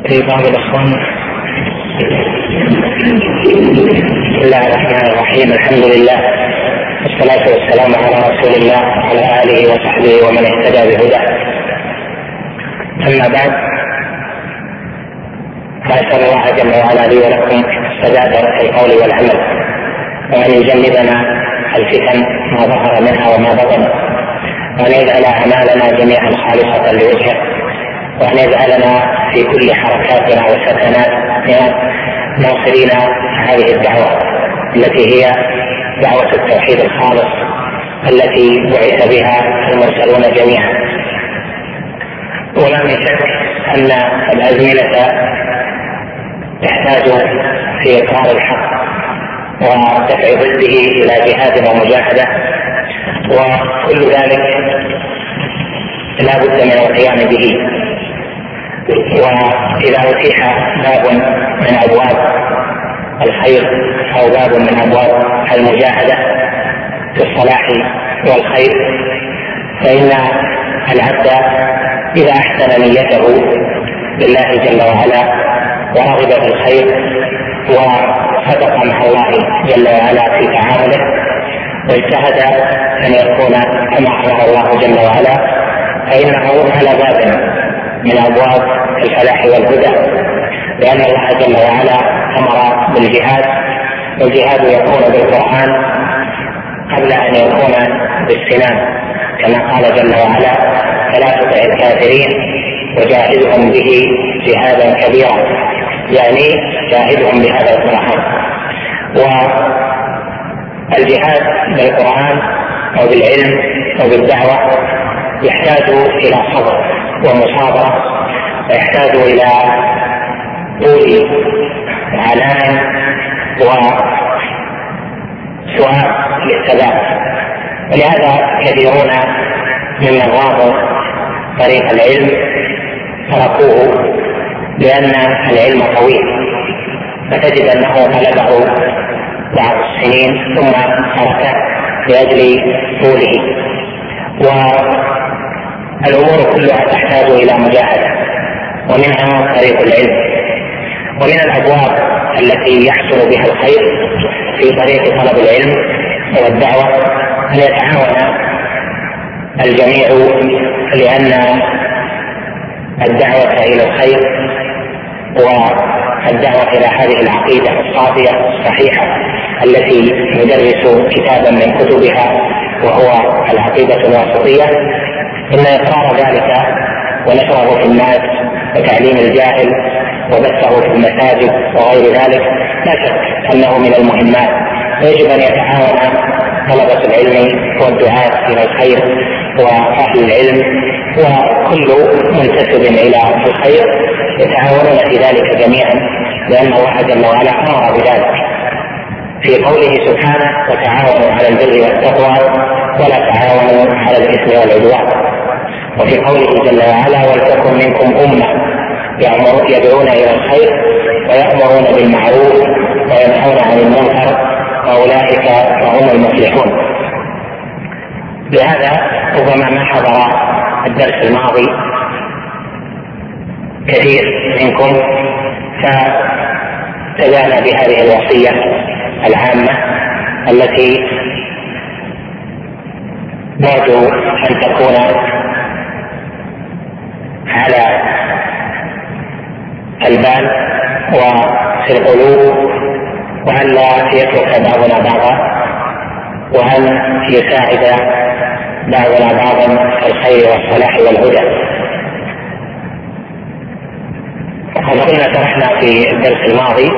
في بعض الأخوان بسم الله الرحمن الرحيم الحمد لله والصلاة والسلام على رسول الله وعلى آله وصحبه ومن اهتدى بهداه. أما بعد فأسأل الله جل وعلا لي ولكم السداد في القول والعمل وأن يجنبنا الفتن ما ظهر منها وما بطن وأن يجعل أعمالنا جميعا خالصة لوجهه وأن يجعلنا في كل حركاتنا وسكناتنا ناصرين هذه الدعوة التي هي دعوة التوحيد الخالص التي بعث بها المرسلون جميعا. ولا من شك أن الأزمنة تحتاج في إقرار الحق ودفع ضده إلى جهاد ومجاهدة وكل ذلك لا بد من القيام به. وإذا اتيح باب من أبواب الخير أو باب من أبواب المجاهدة في الصلاح والخير فإن العبد إذا أحسن نيته لله جل وعلا ورغب في الخير وصدق مع الله جل وعلا في تعامله واجتهد أن يكون كما الله جل وعلا فإنه على باب من ابواب الفلاح والهدى لأن الله جل وعلا أمر بالجهاد والجهاد يكون بالقرآن قبل أن يكون بالسنان. كما قال جل وعلا فلا تطع الكافرين وجاهدهم به جهادا كبيرا. يعني جاهدهم بهذا القرآن. والجهاد بالقرآن أو بالعلم أو بالدعوة يحتاج إلى صبر ومصابرة ويحتاج إلى طول عناء وسؤال للثبات ولهذا كثيرون ممن راموا طريق العلم تركوه لأن العلم طويل. فتجد أنه طلبه بعض السنين ثم تركه لأجل طوله. الأمور كلها تحتاج إلى مجاهدة. ومنها طريق العلم. ومن الأبواب التي يحصل بها الخير في طريق طلب العلم والدعوة أن يتعاون الجميع لأن الدعوة إلى الخير والدعوة إلى هذه العقيدة الصافية الصحيحة التي ندرس كتابا من كتبها وهو العقيدة الواسطية إن اقرار ذلك ونشره في الناس وتعليم الجاهل وبثه في المساجد وغير ذلك لا شك أنه من المهمات. ويجب أن يتعاون طلبة العلم والدعاة إلى الخير وأهل العلم وكل منتسب إلى الخير يتعاونون في ذلك جميعا لأن الله جل وعلا أمر بذلك. في قوله سبحانه وتعاونوا على البر والتقوى ولا تعاونوا على الإثم والعدوان. وفي قوله جل وعلا ولتكن منكم يأمر يدعون إلى الخير ويأمرون بالمعروف وينهون عن المنكر وأولئك هم المفلحون. لهذا ربما ما حضر الدرس الماضي كثير منكم فتبانا بهذه الوصية العامة التي نرجو أن تكون على البال وفي القلوب وأن لا يترك بعضنا بعضا؟ وأن يساعد بعضنا بعضا في الخير والصلاح والهدى؟ وقد كنا شرحنا في الدرس الماضي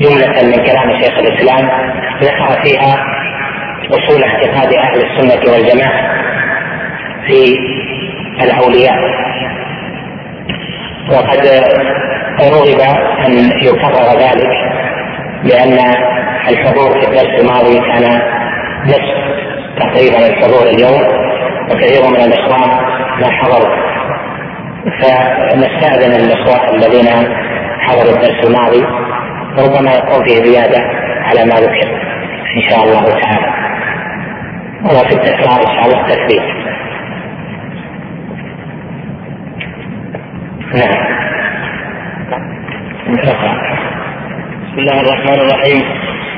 جملة من كلام شيخ الإسلام ذكر فيها أصول اعتقاد أهل السنة والجماعة في الأولياء. وقد رغب أن يكرر ذلك لأن الحضور في الدرس الماضي كان نصف تقريبا الحضور اليوم وكثير من الإخوان ما حضروا. فنستأذن الإخوة الذين حضروا الدرس الماضي ربما يكون فيه زيادة على ما ذكر إن شاء الله تعالى. وفي التكرار ان شاء الله تثبيت نعم بسم الله الرحمن الرحيم.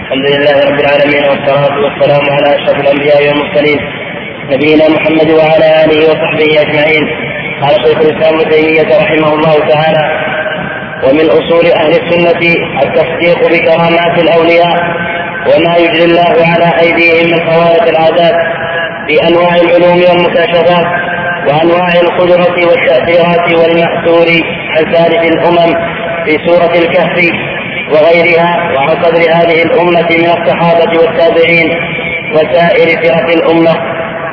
الحمد لله رب العالمين والصلاة والسلام على أشرف الأنبياء والمرسلين. نبينا محمد وعلى آله وصحبه أجمعين. قال شيخ الإسلام ابن تيمية رحمه الله تعالى ومن أصول أهل السنة التصديق بكرامات الأولياء وما يجري الله على أيديهم من خوارق العادات بأنواع العلوم والمكاشفات وأنواع القدرة والتأثيرات والمأثور عن سالف الأمم في سورة الكهف وغيرها وعن قدر هذه الأمة من الصحابة والتابعين وسائر فرق الأمة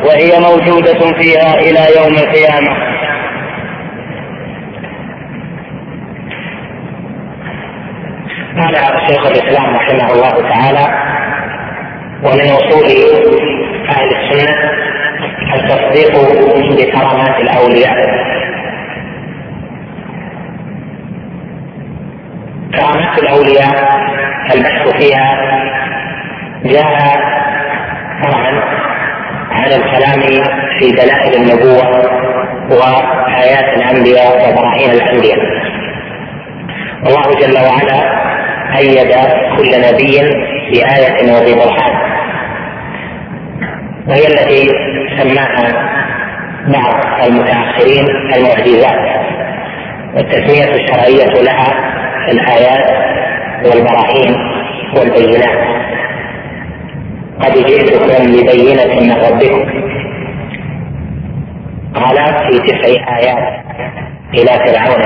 وهي موجودة فيها إلى يوم القيامة. قال شيخ الإسلام رحمه الله تعالى ومن أصول أهل السنة التصديق بكرامات الأولياء. كرامات الأولياء البحث فيها جاء فرعا عن الكلام في دلائل النبوة وآيات الأنبياء وبراهين الأنبياء. الله جل وعلا أيد كل نبي بآية وببرهان وهي التي سماها بعض المتأخرين المعجزات. والتسمية الشرعية لها الآيات والبراهين والبينات. قد جئتكم ببينة من ربكم. قال في تسع آيات إلى فرعون.